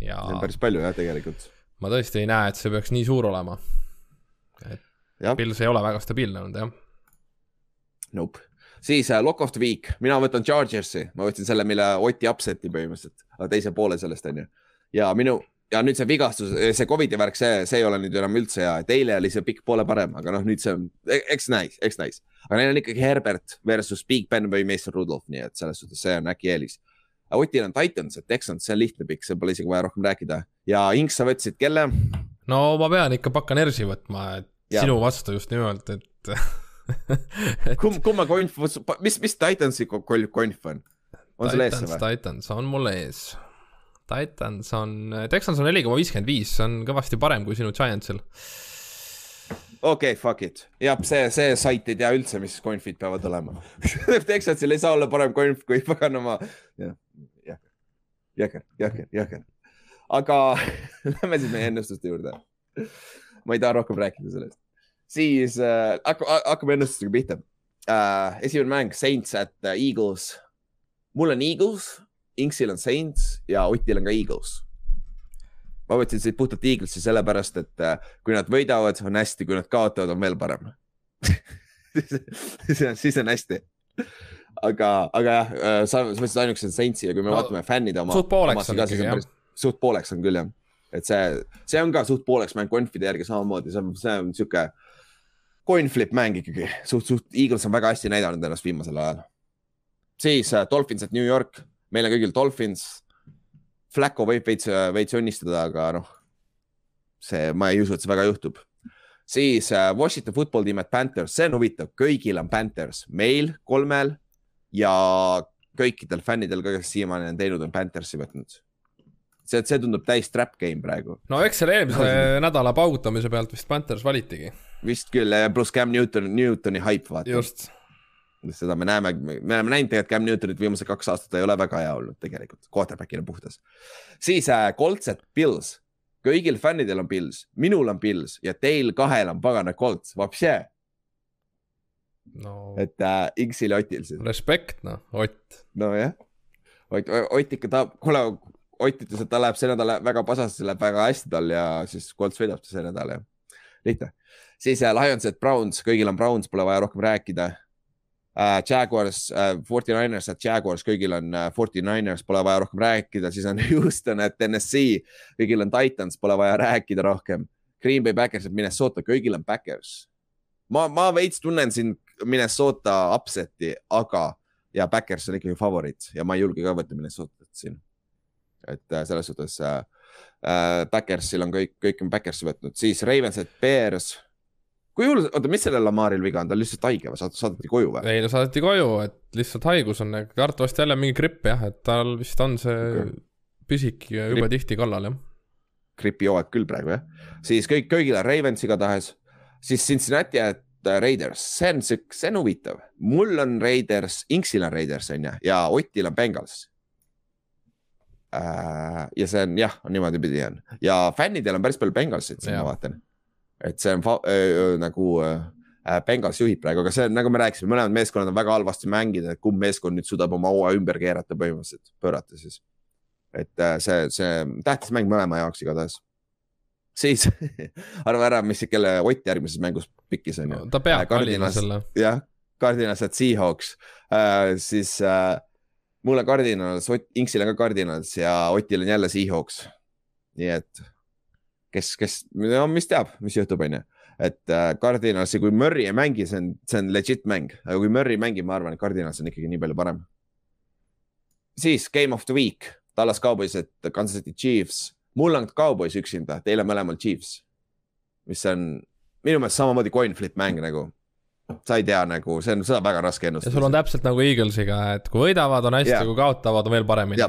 ja. see on päris palju jah, tegelikult. ma tõesti ei näe, et see peaks nii suur olema. et Pils ei ole väga stabiilne olnud, jah. Nope siis uh, lock of the week, mina võtan Chargersi, ma võtsin selle, mille Oti upset'i põhimõtteliselt, teise poole sellest on ju. ja minu ja nüüd see vigastus, see Covidi värk, see, see ei ole nüüd enam üldse hea, et eile oli see pikk poole parem, aga noh, nüüd see on, e-, eks näis, eks näis. aga neil on ikkagi Herbert versus Big Ben või Mason Rudolph, nii et selles suhtes see on äkki eelis. Otil on Titans, et Texans, see on lihtne pikk, seal pole isegi vaja rohkem rääkida ja Inks, sa võtsid kelle? no ma pean ikka Buccaneersi võtma, et ja. sinu vastu just nimelt, et (laughs) (laughs) kumb, kumma konf, mis, mis Titansi konf on? on sul ees see või? Titans on mul ees. Titans on, Texans on neli koma viiskümmend viis, see on kõvasti parem kui sinu Giantsil. okei okay,, fuck it, jah, see, see sait ei tea üldse, mis konfid peavad olema (laughs) Texansil ei saa olla parem konf kui paganama, jah, jah, jõhker, jõhker, jõhker. aga (laughs) lähme siis meie ennustuste juurde. ma ei taha rohkem rääkida sellest siis äh, hakkame, hakkame ennustusega pihta äh,. esimene mäng, Saints at uh, Eagles. mul on Eagles, Inksil on Saints ja Otil on ka Eagles. ma võtsin siit puhtalt Eaglesi sellepärast, et uh, kui nad võidavad, on hästi, kui nad kaotavad, on veel parem (laughs) siis on, siis on hästi. aga, aga jah, äh, sa, sa mõtlesid ainukese Saintsi ja kui me no, vaatame fännide oma. suht pooleks on ikkagi jah. suht pooleks on küll jah et see, see on ka suht pooleks mäng konfide järgi samamoodi, see on, see on sihuke coin flip mäng ikkagi, suht, suht, Eagles on väga hästi näidanud ennast viimasel ajal. siis uh, Dolphins at New York, meil on kõigil Dolphins. Flacco võib veits, veits õnnistada, aga noh, see, ma ei usu, et see väga juhtub. siis äh, Washington football team at Panthers, see on huvitav, kõigil on Panthers, meil kolmel ja kõikidel fännidel ka, kes siiamaani on teinud, on Panthersi võtnud. see, see tundub täis trap game praegu. no eks selle eelmise (laughs) nädala paugutamise pealt vist Panthers valitigi. Vist küll, pluss Cam Newton, Newtoni haip, vaata. just seda me näeme, me oleme näinud tegelikult Cam Newtonit viimased kaks aastat ei ole väga hea olnud tegelikult, quarterback'il on puhtas. siis äh, Colts at Pils, kõigil fännidel on Pils, minul on Pils ja teil kahel on pagana Colts, vapše no.. et äh, X-il ja Otil siis. Respekt noh, Ott. nojah, Ott, Ott ikka tahab, kuule, Ott ütles, et ta läheb see nädal väga pasasti, läheb väga hästi tal ja siis Colts võidab ta see nädal ja lihtne. siis äh, Lions at Browns, kõigil on Browns, pole vaja rohkem rääkida uh,. Jaguars uh,, Forty Niners at Jaguars, kõigil on uh, Forty Niners, pole vaja rohkem rääkida, siis on (laughs) Houston at NSC, kõigil on Titans, pole vaja rääkida rohkem. Green Bay Packers at Minnesota, kõigil on Packers. ma, ma veits tunnen siin Minnesota upset'i, aga ja Backers on ikkagi favoriit ja ma ei julge ka võtta Minnesotat siin. et äh, selles suhtes äh, äh, Backersil on kõik, kõik on Backersi võtnud, siis Ravens, et Bears. kui hull, oota, mis sellel Lamaril viga on, ta on lihtsalt haige või saadeti koju või? ei no saadeti koju, et lihtsalt haigus on, arvatavasti jälle mingi gripp jah, et tal vist on see okay. pisik jube Grip. tihti kallal jah. gripi hooaeg küll praegu jah, siis kõik, kõigil on Ravens igatahes, siis Cincinnati, et Äh, Raiders, see on sihuke, see on huvitav, mul on Raiders, Inksil on Raiders on ju ja Otil on Bengals. Ja see on jah, on niimoodi pidi on ja fännidel on päris palju Bengalsit siin ma vaatan. et see on äh, nagu äh, Bengals juhib praegu, aga see on nagu me rääkisime, mõlemad meeskonnad on väga halvasti mängida, et kumb meeskond nüüd suudab oma hooaja ümber keerata põhimõtteliselt, pöörata siis. et äh, see, see tähtis mäng mõlema jaoks igatahes siis (laughs) arva ära, mis, kelle Ott järgmises mängus pikkis on ju ta peab äh, valima selle. jah, Cardinals at Seahawks äh,, siis äh, mul on Cardinals, Inksil on ka Cardinals ja Otil on jälle Seahawks. nii et kes, kes, no mis teab, mis juhtub, on ju et äh, Cardinalsi, kui Murry ei mängi, see on, see on legit mäng, aga kui Murry mängib, ma arvan, et Cardinals on ikkagi nii palju parem. siis Game of the Week, Tallas Cowboys, et Kansas City Chiefs mul on Cowboys üksinda, teil on mõlemal Chiefs. mis on minu meelest samamoodi coin flip mäng nagu. Sa ei tea nagu, see on, seda on väga raske ennustada. ja sul on täpselt nagu Eaglesiga, et kui võidavad, on hästi yeah., kui kaotavad, on veel paremini.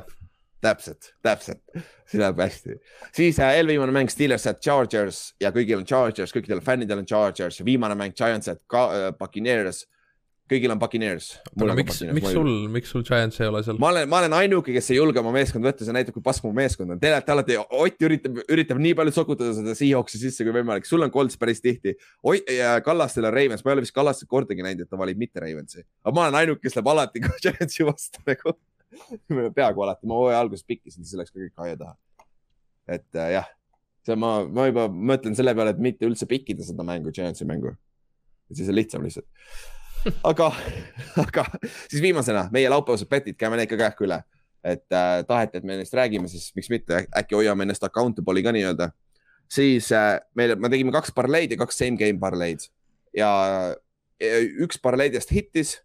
täpselt, täpselt, see läheb hästi. siis äh, eelviimane mäng Steelers at Chargers ja kõigil on Chargers, kõikidel fännidel on Chargers ja viimane mäng Giants at äh, Buccaneers kõigil on Buccaneers. aga miks, miks sul, miks sul Giants ei ole seal? ma olen, ma olen ainuke, kes ei julge oma meeskonda võtta, see näitab, kui pask mu meeskond on. Te olete alati, Ott üritab, üritab nii palju sokutada seda Seahawksi sisse kui võimalik, sul on Colts päris tihti. Ott ja Kallastel on Ravens, ma ei ole vist Kallastet kordagi näinud, et ta valib mitte Ravensi. aga ma olen ainuke, kes läheb alati (laughs) Giantsi vastu nagu peaaegu alati, ma hooaja alguses pikkisin, siis läks ka kõik aia taha. et äh, jah, see ma, ma juba mõtlen selle peale, et mitte üldse pikkida seda mängu, Giantsi mängu. siis on lihtsam lihtsalt aga, aga siis viimasena meie laupäevased betid, käime need ka kähku üle. et äh, taheti, et me neist räägime, siis miks mitte, äkki hoiame ennast accountable'i ka nii-öelda. siis äh, meil, me tegime kaks parleid ja kaks same game parleid ja üks parleidest hittis.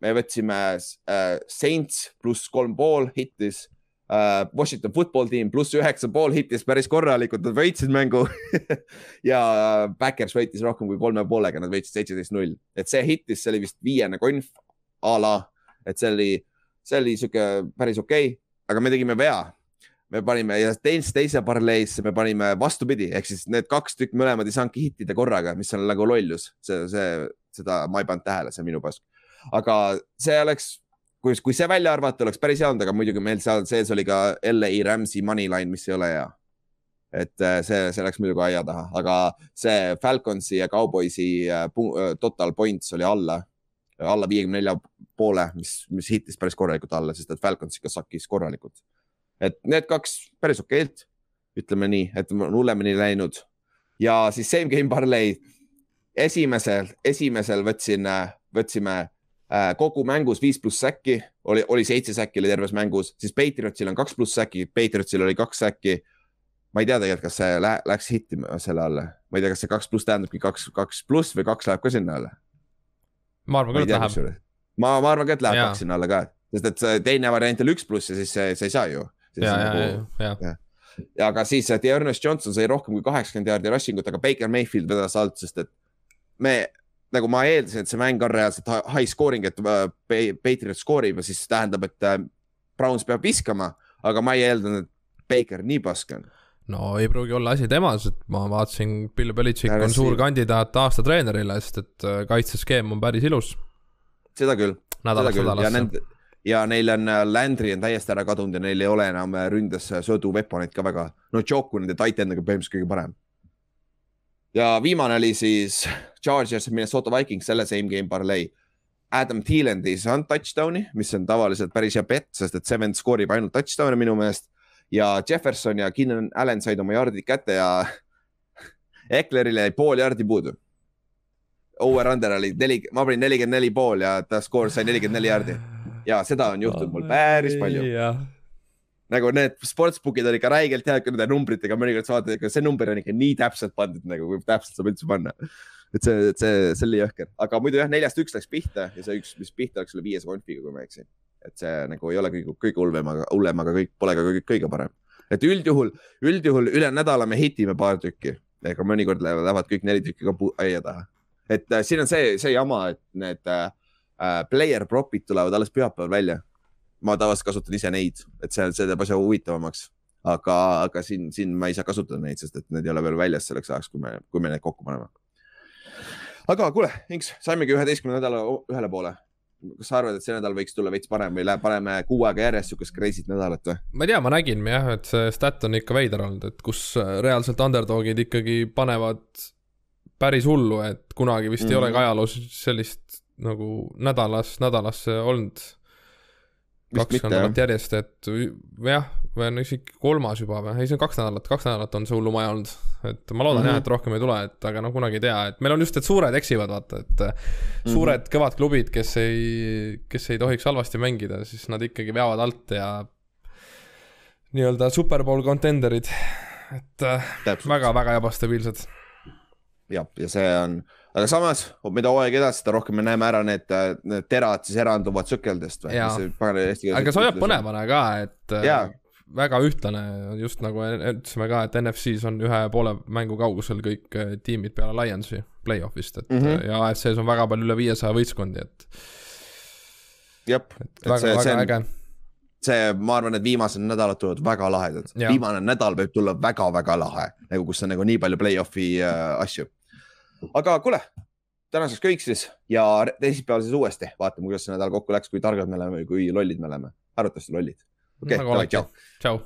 me võtsime äh, Saints pluss kolm pool hittis Washington football team pluss üheksa pool hittis päris korralikult, nad võitsid mängu (laughs) ja Backers võitis rohkem kui kolme poolega, nad võitsid seitseteist null, et see hittis, see oli vist viiene konf a la, et see oli, see oli sihuke päris okei okay., aga me tegime vea. me panime ja teise, teise parleisse me panime vastupidi, ehk siis need kaks tükki mõlemad ei saanudki hittida korraga, mis on nagu lollus, see, see, seda ma ei pannud tähele, see on minu pask. aga see oleks kui, kui see välja arvata, oleks päris hea olnud, aga muidugi meil seal sees oli ka LA Rams'i moneyline, mis ei ole hea. et äh, see, see läks muidugi aia taha, aga see Falconsi ja Cowboysi äh, äh, total points oli alla, alla viiekümne nelja poole, mis, mis hittis päris korralikult alla, sest et Falcons ikka sakkis korralikult. et need kaks päris okeilt, ütleme nii, et hullemini läinud ja siis same game parlay esimesel, esimesel võtsin, võtsime kogu mängus viis pluss säkki, oli, oli seitse säkki oli terves mängus, siis Patriotsil on kaks pluss säkki, Patriotsil oli kaks säkki. ma ei tea tegelikult, kas see lä läks hittima selle alla, ma ei tea, kas see kaks pluss tähendabki kaks, kaks pluss või kaks läheb ka sinna alla. ma arvan küll, et läheb. ma, ma arvan ka, et läheb kaks sinna alla ka, sest et teine variant oli üks pluss ja siis see, see ei saa ju. ja, ja, ja, ja. aga siis, et Ernest Johnson sai rohkem kui kaheksakümmend jaardi rushing ut, aga Baker Mayfield vedas alt, sest et me, nagu ma eeldasin, et see mäng on reaalselt high scoring, et äh, Patriot skoorib ja siis tähendab, et äh, Browns peab viskama, aga ma ei eeldanud, et Baker nii pask on no ei pruugi olla asi temas, et ma vaatasin, Bill Belichik on suur kandidaat aasta treenerile, sest et äh, kaitseskeem on päris ilus. seda küll. nädalast nädalasse ja neil on, Landry on täiesti ära kadunud ja neil ei ole enam ründes äh, sõduveponeid ka väga. no Joku nende titan'iga põhimõtteliselt kõige parem. Ja viimane oli siis (laughs) Chargers, Minnesota Vikings, selle same game parlay. Adam Thielen tegi saanud touchdown'i, mis on tavaliselt päris hea bet, sest et see vend skoorib ainult touchdown'e minu meelest. ja Jefferson ja Keenan Allan said oma jardid kätte ja (laughs) Ecklerile jäi pool jardi puudu over-under oli neli, ma panin nelikümmend neli pool ja ta skoor sai nelikümmend neli jardi ja seda on juhtunud mul päris palju. Nagu need sportsbook'id on ikka räigelt head nende numbritega, mõnikord sa vaatad, ega see number on ikka nii täpselt pandud nagu, kui täpselt saab üldse panna. et see, see, see oli jõhker, aga muidu jah, neljast üks läks pihta ja see üks, mis pihta läks, oli viies konfiga, kui ma ei eksi. et see nagu ei ole kõige, kõige hullem, aga hullem, aga kõik pole ka kõige, kõige parem. et üldjuhul, üldjuhul üle nädala me hitime paar tükki, ega mõnikord lähevad kõik neli tükki ka aia taha. et äh, siin on see, see jama, et need äh, äh, player prop'id tulevad alles pühapäeval välja. Ma tavaliselt kasutan ise neid, et see, see teeb asja huvitavamaks, aga, aga siin, siin ma ei saa kasutada neid, sest et need ei ole veel väljas selleks ajaks, kui me, kui me need kokku paneme. aga kuule, Inks, saimegi üheteistkümnenda nädala ühele poole kas sa arvad, et see nädal võiks tulla veits parem või läheb, paneme kuu aega järjest siukest crazy't nädalat või? ma ei tea, ma nägin jah, et see stat on ikka veider olnud, et kus reaalselt underdog'id ikkagi panevad päris hullu, et kunagi vist mm -hmm. ei olegi mhm. ajaloos sellist nagu nädalas, nädalasse olnud kaks nädalat järjest, et jah, või on isegi kolmas juba või, ei see on kaks nädalat, kaks nädalat on see hullumaja olnud. et ma loodan mm -hmm. jah, et rohkem ei tule, et aga noh, kunagi ei tea, et meil on just, et suured eksivad, vaata, et mm -hmm. suured kõvad klubid, kes ei, kes ei tohiks halvasti mängida, siis nad ikkagi veavad alt ja nii-öelda superbowl contender'id, et väga-väga ebastabiilsed. jah, ja see on aga samas, mida hooaeg edasi, seda rohkem me näeme ära need, need terad siis eranduvad sõkeldest või? aga see hoiab põnevana ka, et äh, ja. väga ühtlane, just nagu ütlesime ka, et NFC-s on ühe poole mängu kaugusel kõik äh, tiimid peale Lionsi play-off'ist, et mm -hmm. ja AFC-s on väga palju üle viiesaja võistkondi, et. jah, et väga, see, see on see, ma arvan, et viimased nädalad tulevad väga lahedad. viimane nädal võib tulla väga-väga lahe, nagu kus on nagu nii palju play-off'i äh, asju aga kuule, tänaseks kõik siis ja teisipäeval siis uuesti vaatame, kuidas see nädal kokku läks, kui targad me oleme või kui lollid me oleme. arvatavasti lollid. okei, tšau. tšau.